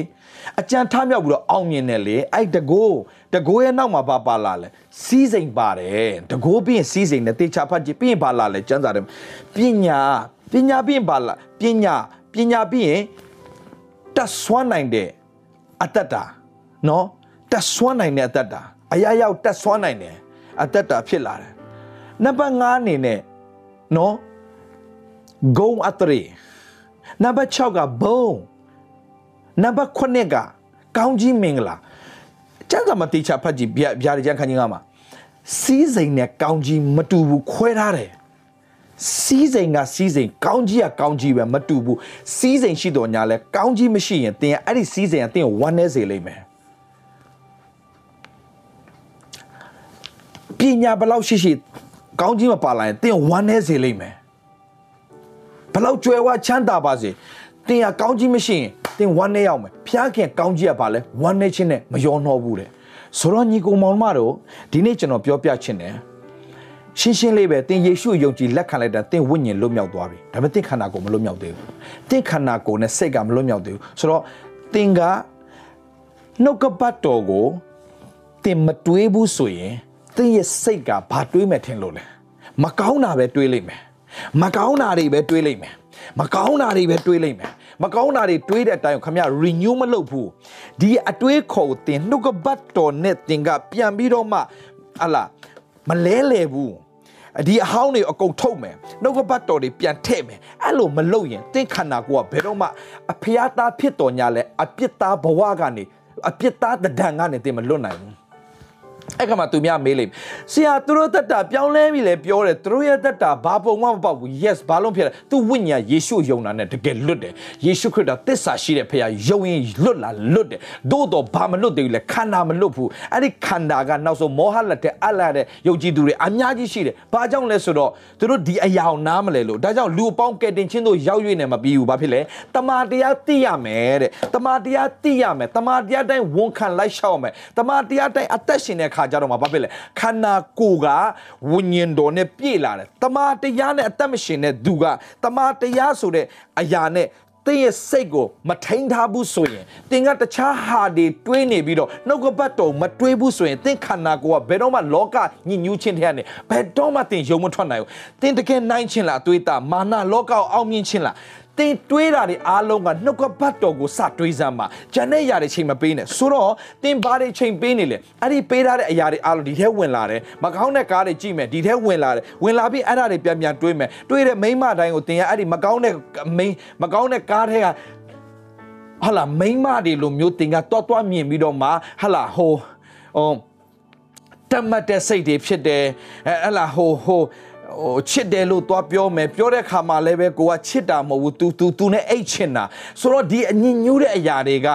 အကြံထားမြောက်ပြီးတော့အောင်မြင်တယ်လေအဲ့တကိုးတကိုးရဲ့နောက်မှာပါပါလာလဲစီးစိမ်ပါတယ်တကိုးပြီးရင်စီးစိမ်နဲ့တေချာဖတ်ကြည့်ပြီးရင်ပါလာလဲစံစာတယ်ပညာပညာပြီးရင်ပါလာပညာပညာပြီးရင်တဆွမ်းနိုင်တဲ့အတ္တတာနော်တဆွမ်းနိုင်တဲ့အတ္တတာအရာရောက်တဆွမ်းနိုင်တယ်အတ္တတာဖြစ်လာတယ်နံပါတ်5အနေနဲ့နော်ဂုံအတရေနံပါတ်6ကဘုံ နံပါတ်9ကကောင်းကြီးမင်္ဂလာကျမ်းစာမှာတေချာဖတ်ကြည့်ဗျာဗျာဒီကျမ်းခန်းကြီးကမှာစီးစိမ်နဲ့ကောင်းကြီးမတူဘူးခွဲထားတယ်စီးစိမ်ကစီးစိမ်ကောင်းကြီးကကောင်းကြီးပဲမတူဘူးစီးစိမ်ရှိတော်ညာလဲကောင်းကြီးမရှိရင်တင်အဲ့ဒီစီးစိမ်ကတင်ဝမ်းနေစေလိမ့်မယ်ပညာဘလောက်ရှိရှိကောင်းကြီးမပါလာရင်တင်ဝမ်းနေစေလိမ့်မယ်ဘလောက်ကြွယ်ဝချမ်းသာပါစေတင်ကကောင်းကြီးမရှိရင် တင်ဝမ်းနေရောက်မယ်ဖျားခင်ကောင်းကြီးကပါလဲဝမ်းနေခြင်းနဲ့မယောနှောဘူးတဲ့ဆိုတော့ညီကောင်မောင်မတို့ဒီနေ့ကျွန်တော်ပြောပြချင်တယ်ရှင်းရှင်းလေးပဲသင်ယေရှုယုံကြည်လက်ခံလိုက်တာသင်ဝိညာဉ်လွတ်မြောက်သွားပြီဒါပေမဲ့သင်ခန္ဓာကိုယ်မလွတ်မြောက်သေးဘူးသင်ခန္ဓာကိုယ်နဲ့စိတ်ကမလွတ်မြောက်သေးဘူးဆိုတော့သင်ကနှုတ်ကပတ်တော်ကိုသင်မတွေးဘူးဆိုရင်သင်ရဲ့စိတ်ကဘာတွေးမယ်ထင်လို့လဲမကောင်းတာပဲတွေးလိမ့်မယ်မကောင်းတာတွေပဲတွေးလိမ့်မယ်မကောင်းတာတွေပဲတွေးလိမ့်မယ် မကောင်းတာတွေတွေးတဲ့အတိုင်းခမရ renew မလုပ်ဘူးဒီအတွေးခေါ်တင်နှုတ်ကပတ်တော်နဲ့တင်ကပြန်ပြီးတော့မှဟလာမလဲလေဘူးဒီအဟောင်းတွေအကုန်ထုတ်မယ်နှုတ်ကပတ်တော်တွေပြန်ထည့်မယ်အဲ့လိုမလုပ်ရင်တင့်ခန္ဓာကိုယ်ကဘယ်တော့မှအဖျားသားဖြစ်တော်ညာလဲအပြစ်သားဘဝကနေအပြစ်သားတဒံကနေတင်မလွတ်နိုင်ဘူး အဲ့ကမှသူများမေးလိမ့်ဆရာသူတို့တက်တာပြောင်းလဲပြီလေပြောတယ်သူတို့ရဲ့တက်တာဘာပုံမှမပေါက်ဘူး yes ဘာလို့ဖြစ်လဲသူဝိညာဉ်ယေရှုယုံတာနဲ့တကယ်လွတ်တယ်ယေရှုခရစ်တော်သစ္စာရှိတဲ့ဖခင်ယုံရင်လွတ်လာလွတ်တယ်သို့တော့ဘာမလွတ်သေးဘူးလေခန္ဓာမလွတ်ဘူးအဲ့ဒီခန္ဓာကနောက်ဆုံးမောဟလက်တဲ့အလာတဲ့ယုံကြည်သူတွေအများကြီးရှိတယ်ဘာကြောင့်လဲဆိုတော့သူတို့ဒီအရာကိုနားမလဲလို့ဒါကြောင့်လူအပေါင်းကဲတင်ချင်းတို့ရောက်ရွေ့နေမပြီးဘူးဘာဖြစ်လဲတမာတရားသိရမယ်တဲ့တမာတရားသိရမယ်တမာတရားတိုင်းဝန်ခံလိုက်ရှောက်မယ်တမာတရားတိုင်းအသက်ရှင်တဲ့ခါကြတော့မှာဘာဖြစ်လဲခန္ဓာကိုယ်ကဝိညာဉ်တော်နဲ့ပြည့်လာတယ်တမာတရားနဲ့အသက်မရှင်တဲ့သူကတမာတရားဆိုတဲ့အရာနဲ့တင်းရဲ့စိတ်ကိုမထိန်ထားဘူးဆိုရင်တင်းကတခြားဟာတွေတွေးနေပြီးတော့နှုတ်ကပတ်တော်မတွေးဘူးဆိုရင်တင်းခန္ဓာကိုယ်ကဘယ်တော့မှလောကညစ်ညူးခြင်းတဲ့ကနေဘယ်တော့မှတင်းယုံမထွက်နိုင်ဘူးတင်းတကယ်နိုင်ခြင်းလားအသွေးတာမာနလောကကိုအောင်မြင်ခြင်းလား တင်တွေးတာတွေအားလုံးကနှုတ်ကပတ်တော်ကိုစတွေးစမ်းမှာဂျန်တဲ့ຢာတွေချိန်မပေးနဲ့ဆိုတော့တင်ဘာတွေချိန်ပေးနေလဲအဲ့ဒီပေးထားတဲ့အရာတွေအားလုံးဒီထဲဝင်လာတယ်မကောင်းတဲ့ကားတွေကြည့်မယ်ဒီထဲဝင်လာတယ်ဝင်လာပြီးအဲ့ဒါတွေပြန်ပြန်တွေးမယ်တွေးတဲ့မိန်းမတိုင်းကိုတင်ရအဲ့ဒီမကောင်းတဲ့မိန်းမကောင်းတဲ့ကားထဲကဟာလာမိန်းမတွေလိုမျိုးတင်ကတွားတွားမြင်ပြီးတော့မှဟာလာဟိုဟိုတမတ်တဲ့စိတ်တွေဖြစ်တယ်အဲဟလာဟိုဟို ဟိုချစ်တယ်လို့သွားပြောမယ်ပြောတဲ့ခါမှာလည်းပဲကိုကချစ်တာမဟုတ်ဘူး तू तू तू နဲ့အိတ်ချင်တာဆိုတော့ဒီအညင်ညူးတဲ့အရာတွေက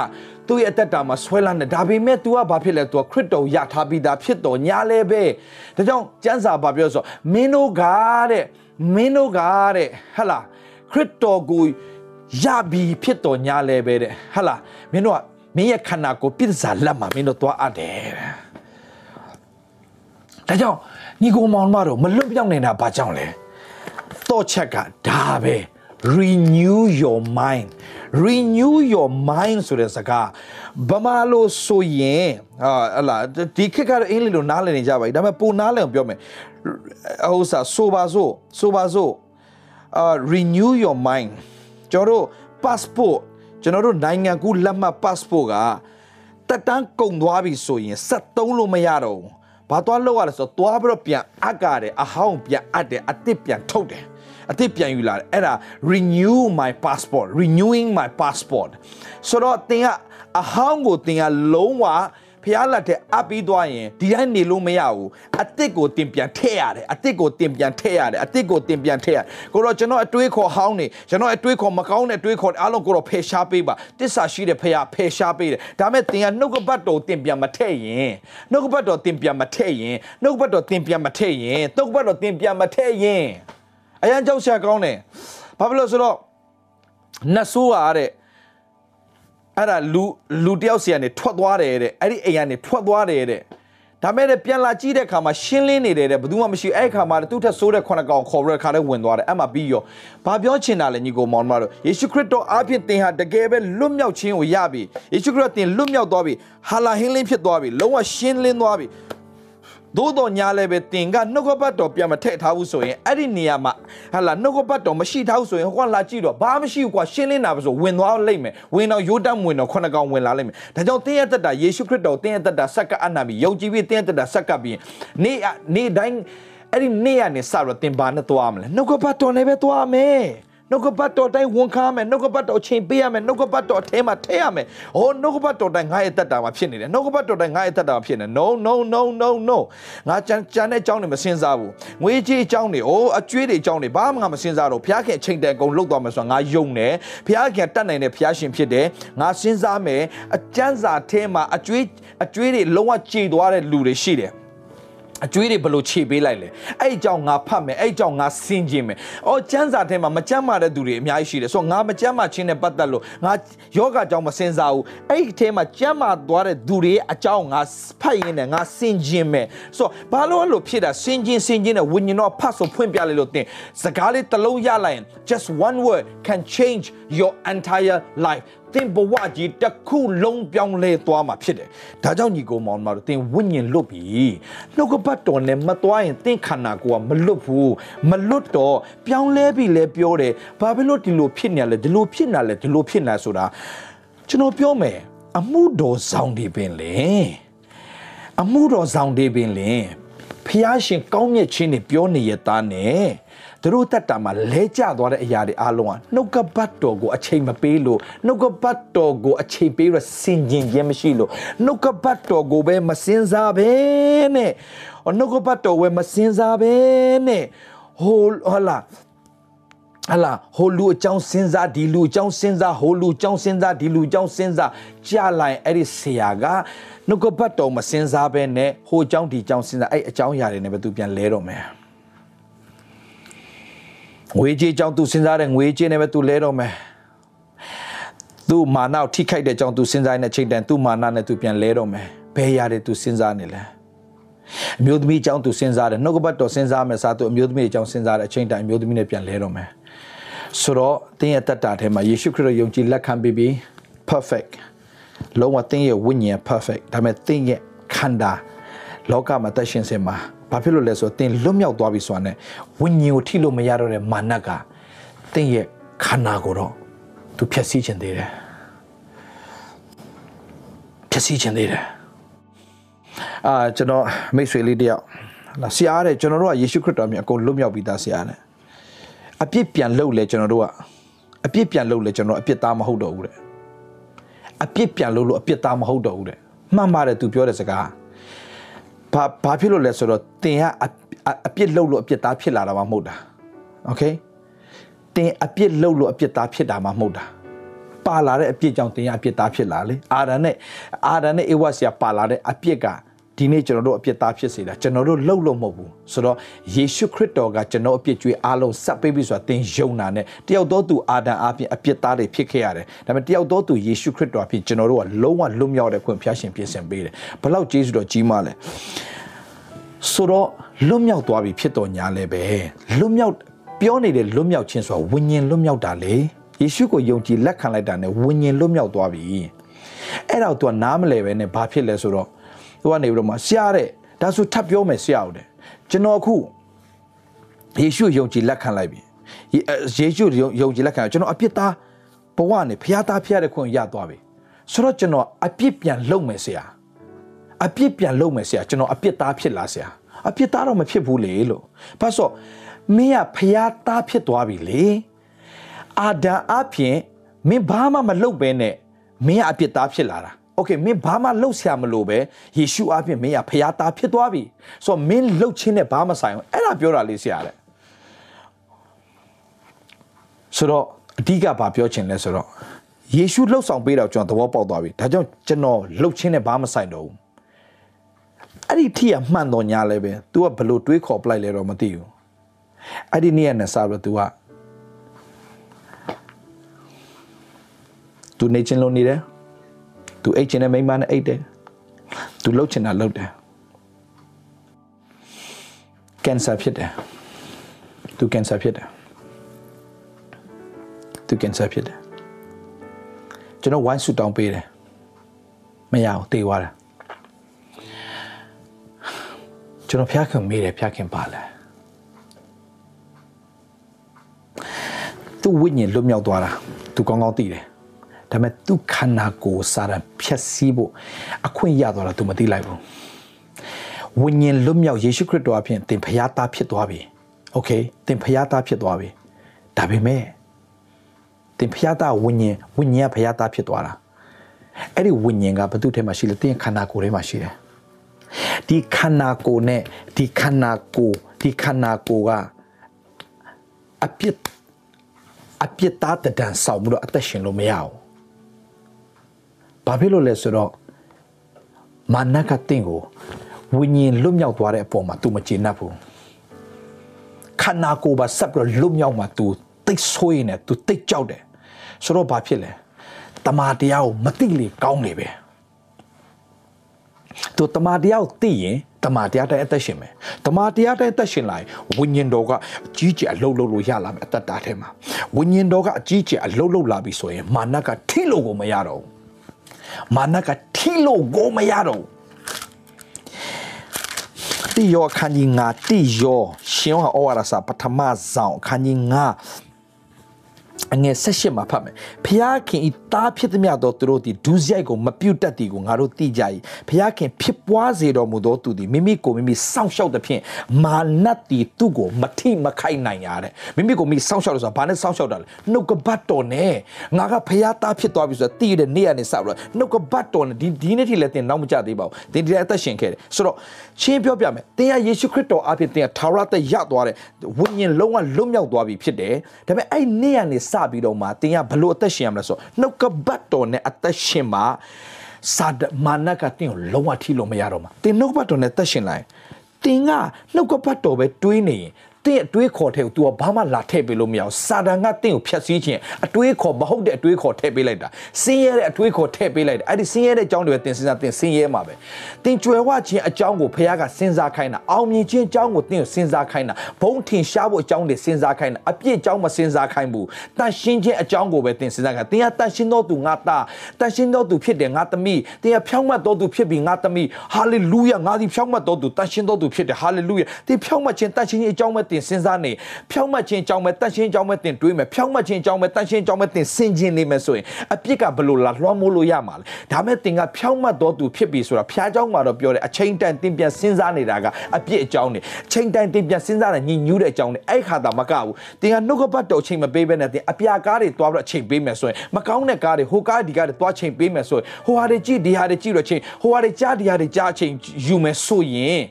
သူ့ရဲ့အသက်တာမှာဆွဲလန်းတယ်ဒါပေမဲ့ तू ကဘာဖြစ်လဲ तू ကခရစ်တော်ရထားပြီးသားဖြစ်တော်ညာလဲပဲဒါကြောင့်ကျမ်းစာဘာပြောဆိုမင်းတို့ကတဲ့မင်းတို့ကတဲ့ဟလာခရစ်တော်ကိုရပြီးဖြစ်တော်ညာလဲပဲတဲ့ဟလာမင်းတို့ကမင်းရဲ့ခန္ဓာကိုပြစ်စားလက်မှာမင်းတို့သွားအပ်တယ်ဒါကြောင့် ညီကိုမောင်မတို့မလွတ်ပြောင်းနေတာဘာကြောင့်လဲတော့ချက်ကဒါပဲ renew your mind renew your mind ဆိုတဲ့စကားဗမာလို့ဆိုရင်ဟာဟလာဒီခေတ်ကတော့အင်္ဂလိပ်လိုနားလည်နေကြပါပြီဒါပေမဲ့ပိုနားလည်အောင်ပြောမယ်ဟိုစားဆိုပါစို့ဆိုပါစို့အာ renew your mind ကျွန်တော်တို့ passport ကျွန်တော်တို့နိုင်ငံကူးလက်မှတ် passport ကတက်တန်းကုန်သွားပြီဆိုရင်73လို့မရတော့ဘူး ဘာဘာသွားလောက်ရလဲဆိုတော့သွားပြီးတော့ပြန်အပ်ကြတယ်အဟောင်းပြန်အပ်တယ်အစ်စ်ပြန်ထုတ်တယ်အစ်စ်ပြန်ယူလာတယ်အဲ့ဒါ renew my passport renewing my passport ဆိုတော့သင်ကအဟောင်းကိုသင်ကလုံးဝ ဖျားလက်တဲ့အပ်ပြီးသွားရင်ဒီတိုင်းနေလို့မရဘူးအစ်စ်ကိုတင်ပြန်ထည့်ရတယ်အစ်စ်ကိုတင်ပြန်ထည့်ရတယ်အစ်စ်ကိုတင်ပြန်ထည့်ရကိုတော့ကျွန်တော်အတွေးခေါ်ဟောင်းနေကျွန်တော်အတွေးခေါ်မကောင်းတဲ့အတွေးခေါ်အားလုံးကိုတော့ဖယ်ရှားပေးပါတစ္ဆာရှိတဲ့ဖျားဖယ်ရှားပေးတယ်ဒါမဲ့တင်ကနှုတ်ကပတ်တော်တင်ပြန်မထည့်ရင်နှုတ်ကပတ်တော်တင်ပြန်မထည့်ရင်နှုတ်ကပတ်တော်တင်ပြန်မထည့်ရင်နှုတ်ကပတ်တော်တင်ပြန်မထည့်ရင်အရန်ကြောက်ရှာကောင်းတယ်ဘာဖြစ်လို့ဆိုတော့နတ်ဆိုးရတဲ့ အဲ့ဒါလူလူတယောက်စီကနေထွက်သွားတယ်တဲ့အဲ့ဒီအိမ်ကနေထွက်သွားတယ်တဲ့ဒါမဲ့လည်းပြန်လာကြည့်တဲ့အခါမှာရှင်းလင်းနေတယ်တဲ့ဘယ်သူမှမရှိအဲ့ခါမှာသူ့ထက်ဆိုးတဲ့ခုနှစ်ကောင်ခေါ်ပြီးတဲ့ခါလေးဝင်သွားတယ်အဲ့မှာပြီးရောဘာပြောချင်တာလဲညီကိုမောင်မတို့ယေရှုခရစ်တော်အားဖြင့်သင်ဟာတကယ်ပဲလွတ်မြောက်ခြင်းကိုရပြီယေရှုခရစ်တော်သင်လွတ်မြောက်သွားပြီဟာလာဟင်းလင်းဖြစ်သွားပြီလုံးဝရှင်းလင်းသွားပြီ သို့တော်ညာလည်းပဲတင်ကနှုတ်ကပတ်တော်ပြန်မထည့်ထားဘူးဆိုရင်အဲ့ဒီနေရာမှာဟာလာနှုတ်ကပတ်တော်မရှိထားဘူးဆိုရင်ဟိုကလာကြည့်တော့ဘာမှမရှိဘူးကွာရှင်းလင်းတာပဲဆိုဝင်သွားလိမ့်မယ်ဝင်တော့ရိုးတက်ဝင်တော့ခုနကောင်ဝင်လာလိမ့်မယ်ဒါကြောင့်တင်းရဲ့တက်တာယေရှုခရစ်တော်တင်းရဲ့တက်တာဆက်ကအနာပြီးယုံကြည်ပြီးတင်းရဲ့တက်တာဆက်ကပ်ပြီးနေ့နေ့တိုင်းအဲ့ဒီနေ့ကနေစတော့တင်ပါနဲ့သွားမလဲနှုတ်ကပတ်တော်နဲ့ပဲသွားမယ် နှုတ်ကပတ်တော်တိုင်းဝန်ခံမယ်နှုတ်ကပတ်တော်အချိန်ပေးရမယ်နှုတ်ကပတ်တော်အထဲမှာထည့်ရမယ်။ဟိုနှုတ်ကပတ်တော်တိုင်းငါရဲ့တက်တာမှာဖြစ်နေတယ်။နှုတ်ကပတ်တော်တိုင်းငါရဲ့တက်တာမှာဖြစ်နေ No no no no no ငါကြမ်းကြမ်းတဲ့အကြောင်းတွေမစင်စားဘူး။ငွေကြေးအကြောင်းတွေအိုးအကျွေးတွေအကြောင်းတွေဘာမှငါမစင်စားတော့ဘုရားခင်အချိန်တန်အကုန်လုတ်သွားမယ်ဆိုတာငါယုံတယ်။ဘုရားခင်တတ်နိုင်တဲ့ဘုရားရှင်ဖြစ်တယ်။ငါစင်စားမယ်အကျမ်းစာထဲမှာအကျွေးအကျွေးတွေလုံးဝကြေသွားတဲ့လူတွေရှိတယ်။ အကျွေးတွေဘလို့ခြေပေးလိုက်လဲအဲ့အကြောင်းငါဖတ်မယ်အဲ့အကြောင်းငါစင်ကျင်မယ်အော်ကျမ်းစာထဲမှာမကျမ်းမာတဲ့သူတွေအများကြီးရှိတယ်ဆိုတော့ငါမကျမ်းမာခြင်းနဲ့ပတ်သက်လို့ငါယောဂအကြောင်းမစင်စားဘူးအဲ့ဒီထဲမှာကျမ်းမာသွားတဲ့သူတွေအကြောင်းငါဖတ်ရင်းနဲ့ငါစင်ကျင်မယ်ဆိုတော့ဘာလို့အဲ့လိုဖြစ်တာစင်ကျင်စင်ကျင်နဲ့ဝိညာဉ်တော်ဖတ်ဆိုဖွင့်ပြလိုက်လို့တင်စကားလေးတစ်လုံးရလိုက်ရင် just one word can change your entire life သင်ဘဝကြီးတစ်ခုလုံးပြောင်းလဲသွားမှာဖြစ်တယ်။ဒါကြောင့်ညီကိုမောင်မတို့သင်ဝိညာဉ်လွတ်ပြီ။နှုတ်ကပတ်တော်နဲ့မသွားရင်သင်ခန္ဓာကိုယ်ကမလွတ်ဘူး။မလွတ်တော့ပြောင်းလဲပြီလဲပြောတယ်။ဘာဖြစ်လို့ဒီလိုဖြစ်နေလဲဒီလိုဖြစ်နေလဲဒီလိုဖြစ်နေဆိုတာကျွန်တော်ပြောမယ်အမှုတော်ဆောင်တွေပင်လေအမှုတော်ဆောင်တွေပင်လေဖျားရှင်ကောင်းမြတ်ခြင်းတွေပြောနေရသားနဲ့ သူတို့တက်တာမှာလဲကျသွားတဲ့အရာတွေအားလုံးကနှုတ်ကပတ်တော်ကိုအချိန်မပေးလို့နှုတ်ကပတ်တော်ကိုအချိန်ပေးရစင်ကျင်ခြင်းမရှိလို့နှုတ်ကပတ်တော်ကိုပဲမစင်စားပဲနဲ့နှုတ်ကပတ်တော်ဝဲမစင်စားပဲနဲ့ဟိုဟလာဟလာဟိုလူအကြောင်းစဉ်းစားဒီလူအကြောင်းစဉ်းစားဟိုလူအကြောင်းစဉ်းစားဒီလူအကြောင်းစဉ်းစားကြာလိုက်အဲ့ဒီဆရာကနှုတ်ကပတ်တော်မစဉ်းစားပဲနဲ့ဟိုအကြောင်းဒီအကြောင်းစဉ်းစားအဲ့အကြောင်းအရာတွေနဲ့ပဲသူပြန်လဲတော့မယ် ငွေကြေးကြောင့်သူစဉ်းစားတဲ့ငွေကြေးနဲ့ပဲသူလဲတော့မယ်သူမာနကိုထိခိုက်တဲ့ကြောင့်သူစဉ်းစားနေတဲ့ချိန်တန်သူမာနနဲ့သူပြန်လဲတော့မယ်ဘယ်ရတယ်သူစဉ်းစားနေလဲအမျိုးသမီးအကြောင်းသူစဉ်းစားတယ်နှုတ်ကပတ်တော်စဉ်းစားမယ်စားသူအမျိုးသမီးအကြောင်းစဉ်းစားတဲ့အချိန်တိုင်းအမျိုးသမီးနဲ့ပြန်လဲတော့မယ်ဆိုတော့တင်းရဲ့တတ်တာထဲမှာယေရှုခရစ်တော်ယုံကြည်လက်ခံပြီးပြီ perfect လုံးဝတင်းရဲ့ဝိညာဉ် perfect ဒါပေမဲ့တင်းရဲ့ခန္ဓာ လောကမှာတက်ရှင်စင်မှာဘာဖြစ်လို့လဲဆိုတော့တင်းလွတ်မြောက်သွားပြီဆိုတာ ਨੇ ဝိညာဉ်ကိုထိလို့မရတော့တဲ့မာနကတင်းရဲ့ခန္ဓာကိုတော့သူဖျက်ဆီးခြင်းသေးတယ်ဖျက်ဆီးခြင်းသေးတယ်အာကျွန်တော်မိတ်ဆွေလေးတယောက်လာဆရာတဲ့ကျွန်တော်တို့ကယေရှုခရစ်တော်မြတ်အကုန်လွတ်မြောက်ပြီးသားဆရာတဲ့အပြစ်ပြန်လုပ်လဲကျွန်တော်တို့ကအပြစ်ပြန်လုပ်လဲကျွန်တော်အပြစ်သားမဟုတ်တော့ဘူးတဲ့အပြစ်ပြန်လုပ်လို့အပြစ်သားမဟုတ်တော့ဘူးတဲ့မှန်ပါတယ်သူပြောတဲ့စကား ဘာဘာဖြစ်လို့လဲဆိုတော့တင်ကအအပြစ်လုပ်လို့အပြစ်သားဖြစ်လာတာမှမဟုတ်တာโอเคတင်အပြစ်လုပ်လို့အပြစ်သားဖြစ်တာမှမဟုတ်တာပါလာတဲ့အပြစ်ကြောင့်တင်ရအပြစ်သားဖြစ်လာလေအာရန်နဲ့အာရန်နဲ့အေဝါဆီယာပါလာတဲ့အပြစ်က ဒီနေ့ကျွန်တော်တို့အပြစ်သားဖြစ်စေတာကျွန်တော်တို့လှုပ်လို့မဟုတ်ဘူးဆိုတော့ယေရှုခရစ်တော်ကကျွန်တော်အပြစ်ကြွေးအားလုံးဆက်ပေးပြီဆိုတာသင်ယုံတာနဲ့တယောက်တော့သူအာဒံအပြင်အပြစ်သားတွေဖြစ်ခဲ့ရတယ်ဒါပေမဲ့တယောက်တော့သူယေရှုခရစ်တော်အပြင်ကျွန်တော်တို့ကလုံးဝလွတ်မြောက်တဲ့ခွင့်ဖျားရှင်ပြင်ဆင်ပေးတယ်ဘလောက်ကျေးဇူးတော်ကြီးမားလဲဆိုတော့လွတ်မြောက်သွားပြီဖြစ်တော်ညာလဲပဲလွတ်မြောက်ပြောနေတဲ့လွတ်မြောက်ခြင်းဆိုတာဝိညာဉ်လွတ်မြောက်တာလေယေရှုကိုယုံကြည်လက်ခံလိုက်တာနဲ့ဝိညာဉ်လွတ်မြောက်သွားပြီအဲ့တော့ तू နားမလဲပဲနဲ့ဘာဖြစ်လဲဆိုတော့ သူကနေပြီးတော့မှဆရာတဲ့ဒါဆိုထပ်ပြောမယ်ဆရာဟုတ်တယ်ကျွန်တော်အခုယေရှုယုံကြည်လက်ခံလိုက်ပြီယေရှုယုံကြည်လက်ခံကျွန်တော်အပြစ်သားဘဝနဲ့ဖျားသားဖျားတဲ့ခွင့်ရသွားပြီဆိုတော့ကျွန်တော်အပြစ်ပြန်လုံမယ်ဆရာအပြစ်ပြန်လုပ်မယ်ဆရာကျွန်တော်အပြစ်သားဖြစ်လားဆရာအပြစ်သားတော့မဖြစ်ဘူးလေလို့ဘာလို့မင်းကဖျားသားဖြစ်သွားပြီလေအာဒံအပြင်မင်းဘာမှမလုပ်ဘဲနဲ့မင်းကအပြစ်သားဖြစ်လာတာ โอเคမင်းဘာမှလှုပ်ရှားမလို့ပဲယေရှုအပြင်မင်းကဖျားသားဖြစ်သွားပြီဆိုတော့မင်းလှုပ်ချင်းနဲ့ဘာမှဆိုင်ဘူးအဲ့ဒါပြောတာလေးဆရာတဲ့ဆိုတော့အဓိကဘာပြောချင်လဲဆိုတော့ယေရှုလှုပ်ဆောင်ပေးတော့ကျွန်တော်သဘောပေါက်သွားပြီဒါကြောင့်ကျွန်တော်လှုပ်ချင်းနဲ့ဘာမှဆိုင်တော့ဘူးအဲ့ဒီထိကမှန်တော်ညာလဲပဲ तू ကဘလို့တွေးခေါ်ပလိုက်လဲတော့မသိဘူးအဲ့ဒီနေ့နဲ့စပြီးတော့ तू က तू နေချင်းလို့နေတယ် သူအိတ်ချင်တဲ့မိန်းမနဲ့အိတ်တယ်သူလှုပ်ချင်တာလှုပ်တယ်ကင်ဆာဖြစ်တယ်သူကင်ဆာဖြစ်တယ်သူကင်ဆာဖြစ်တယ်ကျွန်တော်ဝိုင်းဆူတောင်းပေးတယ်မရအောင်တေသွားတယ်ကျွန်တော်ဖျားခင်မေးတယ်ဖျားခင်ပါလဲသူ့ဝိညာဉ်လွတ်မြောက်သွားတာသူကောင်းကောင်းသိတယ် ဒါပေမဲ့သူခန္ဓာကိုယ်စာရန်ဖြတ်စည်းဖို့အခွင့်ရသွားတာသူမသိလိုက်ဘူးဝိညာဉ်လွတ်မြောက်ယေရှုခရစ်တော်အဖြစ်သင်ဖျားသားဖြစ်သွားပြီโอเคသင်ဖျားသားဖြစ်သွားပြီဒါပေမဲ့သင်ဖျားသားဝိညာဉ်ဝိညာဉ်ကဖျားသားဖြစ်သွားတာအဲ့ဒီဝိညာဉ်ကဘု து ထဲမှာရှိလဲသင်ခန္ဓာကိုယ်ထဲမှာရှိတယ်ဒီခန္ဓာကိုယ်နဲ့ဒီခန္ဓာကိုယ်ဒီခန္ဓာကိုယ်ကအပြစ်အပြစ်သားတံဆောင်မှုတော့အသက်ရှင်လို့မရဘူး ဘာဖြစ်လို့လဲဆိုတော့မာနကတင့်ကိုဝိညာဉ်လွတ်မြောက်သွားတဲ့အပေါ်မှာ तू မကျေနပ်ဘူးခန္ဓာကိုယ်ပါဆက်ပြီးတော့လွတ်မြောက်မှာ तू တိတ်ဆိုးရင်လည်း तू တိတ်ကြောက်တယ်ဆိုတော့ဘာဖြစ်လဲတမာတရားကိုမသိလေကောင်းလေပဲသူတမာတရားကိုသိရင်တမာတရားတဲ့အသက်ရှင်မယ်တမာတရားတဲ့အသက်ရှင်လာရင်ဝိညာဉ်တော်ကအကြီးကျယ်အလုံးလုံးလို့ရလာမယ်အသက်တာထဲမှာဝိညာဉ်တော်ကအကြီးကျယ်အလုံးလုံးလာပြီဆိုရင်မာနကထိလို့ကိုမရတော့ဘူး မာနကထိလို့ကိုမရတော့ဘူးတိယောခန်းကြီးငါတိယောရှင်ဟောဩဝါဒစာပထမဆောင်ခန်းကြီးငါ အငယ်၁၈မှာဖတ်မယ်ဖျားခင်ဤတားဖြစ်သည်မြတ်သောသူတို့သည်ဒုစရိုက်ကိုမပြုတ်တတ်သည်ကိုငါတို့သိကြ၏ဖျားခင်ဖြစ်ပွားစေတော်မူသောသူသည်မိမိကိုမိမိစောင့်ရှောက်သဖြင့်မာနတ်သည်သူ့ကိုမထိမခိုက်နိုင်ရတဲ့မိမိကိုမိစောင့်ရှောက်လို့ဆိုတာဘာနဲ့စောင့်ရှောက်တာလဲနှုတ်ကပတ်တော်နဲ့ငါကဖျားတားဖြစ်သွားပြီဆိုတာသိရတဲ့နေ့ကနေစပြီးတော့နှုတ်ကပတ်တော်နဲ့ဒီဒီနေ့ထိလည်းသင်နောက်မကြသေးပါဘူးသင်ဒီတဲ့အသက်ရှင်ခဲ့တယ်ဆိုတော့ရှင်းပြောပြမယ်သင်ကယေရှုခရစ်တော်အပြင်သင်ကထာဝရသက်ရသွားတဲ့ဝိညာဉ်လုံးဝလွတ်မြောက်သွားပြီဖြစ်တယ်ဒါပေမဲ့အဲ့နေ့ကနေစပြီးတော့မှသင်ကဘလို့အသက်ရှင်ရမလဲဆိုတော့နှုတ်ကပတ်တော်နဲ့အသက်ရှင်မှာစာဒမာနကတင်ကိုလုံးဝထိလို့မရတော့မှာတင်နှုတ်ကပတ်တော်နဲ့သက်ရှင်လိုက်တင်ကနှုတ်ကပတ်တော်ပဲတွေးနေရင် တင့်အတွေးခေါ်ထဲကို तू ဘာမှလာထည့်ပေးလို့မရအောင်စာတန်ကတင့်ကိုဖျက်ဆီးခြင်းအတွေးခေါ်မဟုတ်တဲ့အတွေးခေါ်ထည့်ပေးလိုက်တာဆင်းရဲတဲ့အတွေးခေါ်ထည့်ပေးလိုက်တာအဲ့ဒီဆင်းရဲတဲ့အကြောင်းတွေပဲတင်စဉ်းစားတင်ဆင်းရဲမှာပဲတင်ကြွယ်ဝခြင်းအကြောင်းကိုဖခင်ကစဉ်းစားခိုင်းတာအောင်မြင်ခြင်းအကြောင်းကိုတင်ကိုစဉ်းစားခိုင်းတာဘုံထင်ရှားဖို့အကြောင်းတွေစဉ်းစားခိုင်းတာအပြစ်အကြောင်းမစဉ်းစားခိုင်းဘူးတန်ရှင်းခြင်းအကြောင်းကိုပဲတင်စဉ်းစားခိုင်းတင်ကတန်ရှင်းတော်သူငါသားတန်ရှင်းတော်သူဖြစ်တယ်ငါသမီးတင်ကဖြောင့်မတ်တော်သူဖြစ်ပြီးငါသမီးဟာလေလုယာငါဒီဖြောင့်မတ်တော်သူတန်ရှင်းတော်သူဖြစ်တယ်ဟာလေလုယာတင်ဖြောင့်မတ်ခြင်းတန်ရှင်းခြင်းအကြောင်းပဲတင်စဉ်းစားနေဖြောင့်မတ်ခြင်းအကြောင်းပဲတန်ရှင်းအကြောင်းပဲတင်တွေးမယ်ဖြောင့်မတ်ခြင်းအကြောင်းပဲတန်ရှင်းအကြောင်းပဲတင်စင်ကျင်နေမယ်ဆိုရင်အပြစ်ကဘလို့လာလွှမ်းမိုးလို့ရမှာလဲဒါမဲ့တင်ကဖြောင့်မတ်တော်သူဖြစ်ပြီဆိုတာဖျားเจ้าမှာတော့ပြောတယ်အချိန်တန်တင်ပြန်စဉ်းစားနေတာကအပြစ်အကြောင်းနေချိန်တန်တင်ပြန်စဉ်းစားတဲ့ညညူးတဲ့အကြောင်းနေအဲ့ခါတာမကဘူးတင်ကနှုတ်ကပတ်တော်ချိန်မပေးဘဲနဲ့တင်အပြာကားတွေတွားပြီးတော့အချိန်ပေးမယ်ဆိုရင်မကောင်းတဲ့ကားတွေဟိုကားဒီကားတွေတွားချိန်ပေးမယ်ဆိုရင်ဟိုဟာတွေကြည့်ဒီဟာတွေကြည့်တော့ချိန်ဟိုဟာတွေကြားဒီဟာတွေကြားချိန်ယူမယ်ဆိုရင်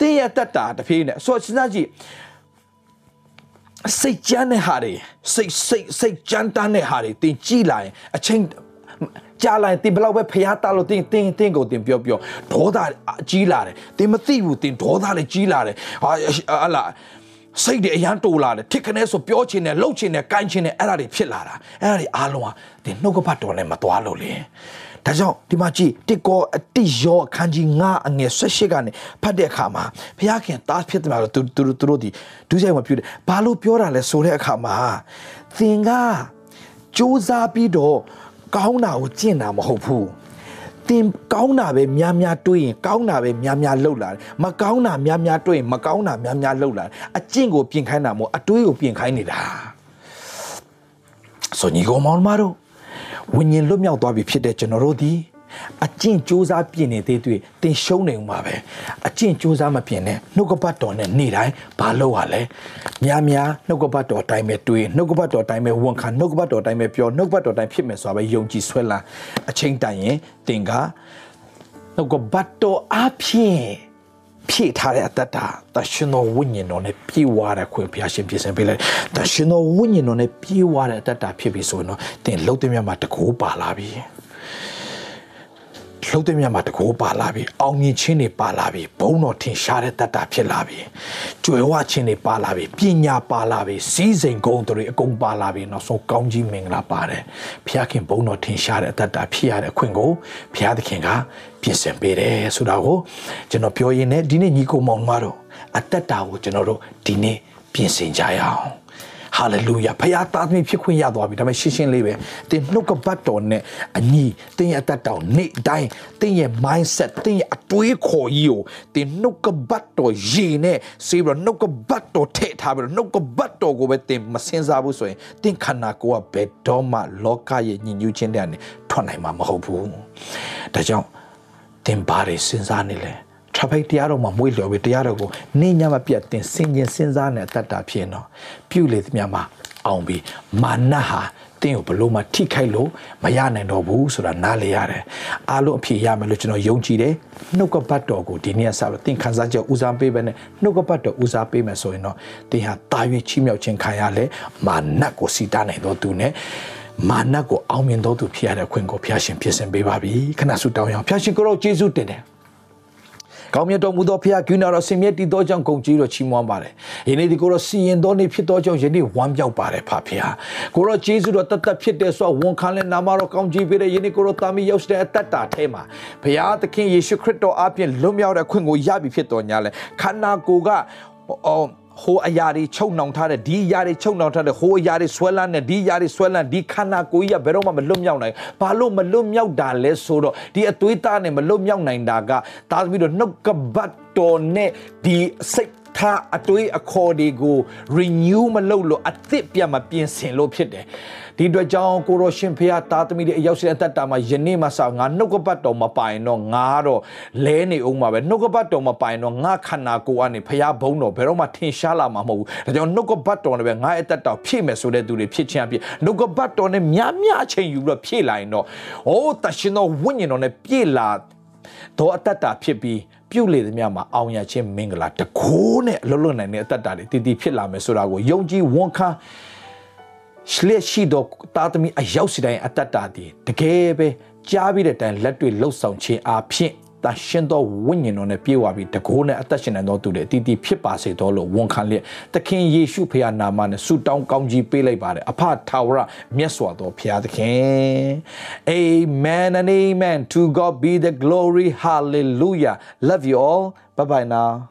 တင်းရတတ်တာတဖြည်းနဲ့ဆိုစဉ်းစားကြည့် စိတ်ကြမ်းတဲ့ဟာတွေစိတ်စိတ်စိတ်ကြမ်းတမ်းတဲ့ဟာတွေတင်ကြည့်လာရင်အချိန်ကြားလိုက်တင်ဘလောက်ပဲဖျားတာလို့တင်တင်တင်ကိုတင်ပြောပြောဒေါသကြီးလာတယ်တင်မသိဘူးတင်ဒေါသလည်းကြီးလာတယ်ဟာဟလာစိတ်တွေအရန်တိုးလာတယ်ထစ်ခနဲဆိုပြောချင်တယ်လှုပ်ချင်တယ်ကိုင်းချင်တယ်အဲ့ဒါတွေဖြစ်လာတာအဲ့ဒါတွေအားလုံးဟာတင်နှုတ်ကပတ်တော်နဲ့မသွားလို့လေ ဒါကြောင့်ဒီမှာကြည့်တစ်ကောအတိယောအခန်းကြီး9အငယ်18ကနေဖတ်တဲ့အခါမှာဘုရားခင်တားဖြစ်တယ်မှာသူသူသူတို့ဒီဒုစရိုက်မပြုတယ်ဘာလို့ပြောတာလဲဆိုတဲ့အခါမှာသင်ကစူးစမ်းပြီးတော့ကောင်းတာကိုကျင့်တာမဟုတ်ဘူးတင်ကောင်းတာပဲများများတွေးရင်ကောင်းတာပဲများများလှုပ်လာတယ်မကောင်းတာများများတွေးရင်မကောင်းတာများများလှုပ်လာတယ်အကျင့်ကိုပြင်ခိုင်းတာမဟုတ်အတွေးကိုပြင်ခိုင်းနေတာဆိုညီကောင်မောင်မတို့ ဝိညာဉ်လွတ်မြောက်သွားပြီဖြစ်တဲ့ကျွန်တော်တို့ဒီအကျင့်စူးစမ်းပြင်နေသေးတွေ့တင်ရှုံးနေဦးမှာပဲအကျင့်စူးစမ်းမပြင်နဲ့နှုတ်ကပတ်တော်နဲ့နေ့တိုင်းဘာလုပ်ရလဲများများနှုတ်ကပတ်တော်အတိုင်းပဲတွေးနှုတ်ကပတ်တော်အတိုင်းပဲဝန်ခံနှုတ်ကပတ်တော်အတိုင်းပဲပြောနှုတ်ကပတ်တော်အတိုင်းဖြစ်မယ်ဆိုတာပဲယုံကြည်ဆွဲလန်းအချိန်တိုင်ရင်တင်ကနှုတ်ကပတ်တော်အဖြစ် ဖြည့်ထားတဲ့အတ္တတာတရှင်တော်ဝိညာဉ်တော်နဲ့ပြေဝတဲ့ခွင့်ဘုရားရှင်ပြင်ဆင်ပေးလိုက်တရှင်တော်ဝိညာဉ်တော်နဲ့ပြေဝတဲ့အတ္တတာဖြစ်ပြီဆိုရင်တော့တင်လှုပ်တဲ့မြတ်မှာတကူပါလာပြီ လှုပ်တဲ့မြတ်မှာတကူပါလာပြီအောင်မြင်ခြင်းတွေပါလာပြီဘုံတော်ထင်ရှားတဲ့တတ်တာဖြစ်လာပြီကြွယ်ဝခြင်းတွေပါလာပြီပညာပါလာပြီစီးစိမ်ကုန်းတွေအကုန်ပါလာပြီနောက်ဆုံးကောင်းကြီးမင်္ဂလာပါတယ်ဘုရားခင်ဘုံတော်ထင်ရှားတဲ့တတ်တာဖြစ်ရတဲ့အခွင့်ကိုဘုရားသခင်ကပြင်ဆင်ပေးတယ်ဆိုတာကိုကျွန်တော်ပြောရင်းနဲ့ဒီနေ့ညီကိုမောင်မတော်အတ္တတာကိုကျွန်တော်တို့ဒီနေ့ပြင်ဆင်ကြရအောင် ဟာလေလုယာဖခင်သားသမီးဖြစ်ခွင့်ရသွားပြီဒါပေမဲ့ရှင်းရှင်းလေးပဲတင်နှုတ်ကပတ်တော်နဲ့အညီတင်ရဲ့အတတ်တော်နေ့တိုင်းတင်ရဲ့ mindset တင်ရဲ့အတွေးခေါ်ကြီးကိုတင်နှုတ်ကပတ်တော်ရေနဲ့စေပြီးတော့နှုတ်ကပတ်တော်ထည့်ထားပြီးတော့နှုတ်ကပတ်တော်ကိုပဲတင်မစင်စားဘူးဆိုရင်တင်ခန္ဓာကိုယ်ကဘယ်တော့မှလောကရဲ့ညဉ့်ညူးခြင်းတဲ့အနေထွက်နိုင်မှာမဟုတ်ဘူးဒါကြောင့်တင်ဘာတွေစဉ်းစားနေလဲ ထပ်ဖိတ်တရားတော်မှာမွေးလျော်ပြီးတရားတော်ကိုနေညမပြတ်တင်စင်ကျင်စဉ်းစားနေတတ်တာဖြစ်တော့ပြုလေသမျှမှာအောင်ပြီးမာနဟာတင်းကိုဘလို့မှထိခိုက်လို့မရနိုင်တော့ဘူးဆိုတာနားလေရတယ်အားလုံးအဖြစ်ရမယ်လို့ကျွန်တော်ယုံကြည်တယ်နှုတ်ကပတ်တော်ကိုဒီနေ့ဆက်ပြီးတင်ခန်းစားချက်ဦးစားပေးပဲနဲ့နှုတ်ကပတ်တော်ဦးစားပေးမယ်ဆိုရင်တော့တင်ဟာတာ၍ချီးမြှောက်ခြင်းခံရလဲမာနကိုစီတာနိုင်တော့သူနဲ့မာနကိုအောင်မြင်တော်သူဖြစ်ရတဲ့ခွင့်ကိုဖျားရှင်ဖြစ်စင်ပေးပါပြီခဏဆုတောင်းရအောင်ဖျားရှင်ကိုရောယေရှုတင်တယ် ကောင်းမြတ်တော်မူသောဖခင်ကုဏတော်ဆင်မြတ်တည်သောကြောင့်ဂုဏ်ကြီးတော်ချီးမွမ်းပါတယ်။ယနေ့ဒီကိုတော့စီရင်တော်နေဖြစ်သောကြောင့်ယနေ့ဝမ်းမြောက်ပါတယ်ဖခင်။ကိုတော့ယေရှုတော်တတ်တတ်ဖြစ်တဲ့ဆိုဝန်ခံလဲနာမတော်ကောင်းကြီးပေးတဲ့ယနေ့ကိုတော့တာမီရောက်တဲ့အတ္တတာထဲမှာဘုရားသခင်ယေရှုခရစ်တော်အပြင်လွတ်မြောက်တဲ့ခွင့်ကိုရပြီဖြစ်တော်ညာလဲခန္ဓာကိုယ်ကအော် ဟိုအရာတွေချုပ်နှောင်ထားတဲ့ဒီအရာတွေချုပ်နှောင်ထားတဲ့ဟိုအရာတွေဆွဲလန်းတဲ့ဒီအရာတွေဆွဲလန်းဒီခန္ဓာကိုယ်ကြီးကဘယ်တော့မှမလွတ်မြောက်နိုင်ဘာလို့မလွတ်မြောက်တာလဲဆိုတော့ဒီအသွေးသားနဲ့မလွတ်မြောက်နိုင်တာကဒါသမီးတို့နှုတ်ကပတ်တော်နဲ့ဒီစိတ်ထားအတွေးအခေါ်တွေကို renew မလုပ်လို့အသစ်ပြန်မပြင်ဆင်လို့ဖြစ်တယ် ဒီအတွက်ကြောင့်ကိုရောရှင်ဖះသားသမီးတွေအရောက်ရှိတဲ့အသက်တာမှာယနေ့မှစငါနှုတ်ကပတ်တော်မပိုင်တော့ငါတော့လဲနေအောင်ပါပဲနှုတ်ကပတ်တော်မပိုင်တော့ငါခန္ဓာကိုယ်ကနေဖះဘုံတော်ဘယ်တော့မှထင်ရှားလာမှာမဟုတ်ဘူးဒါကြောင့်နှုတ်ကပတ်တော်နဲ့ပဲငါအသက်တော်ဖြည့်မယ်ဆိုတဲ့သူတွေဖြစ်ခြင်းအဖြစ်နှုတ်ကပတ်တော်နဲ့များများအချိန်ယူပြီးတော့ဖြည့်လာရင်တော့အိုးတရှင်တော်ဝိညာဉ်တော်နဲ့ပြည့်လာတော့အသက်တာဖြစ်ပြီးပြုတ်လေသမျှမှာအောင်ရခြင်းမင်္ဂလာတကိုးနဲ့အလုံးလုံးနိုင်တဲ့အတ္တတာတွေတည်တည်ဖြစ်လာမယ်ဆိုတာကိုယုံကြည်ဝန်ခံ ရှလက်ရှိတော့တာသမီအရောက်စီတိုင်းအတ္တတာတွေတကယ်ပဲကြားပြီးတဲ့တိုင်လက်တွေလှုပ်ဆောင်ခြင်းအဖြစ်တရှင်သောဝိညာဉ်တော်နဲ့ပြေဝပြီးတကိုးနဲ့အသက်ရှင်နိုင်သောသူတွေအတီးတီးဖြစ်ပါစေတော်လို့ဝန်ခံလျက်သခင်ယေရှုဖခင်နာမနဲ့ဆုတောင်းကောင်းကြီးပေးလိုက်ပါတယ်အဖထာဝရမြတ်စွာသောဖခင်သခင် Amen and amen to God be the glory hallelujah love you all bye bye now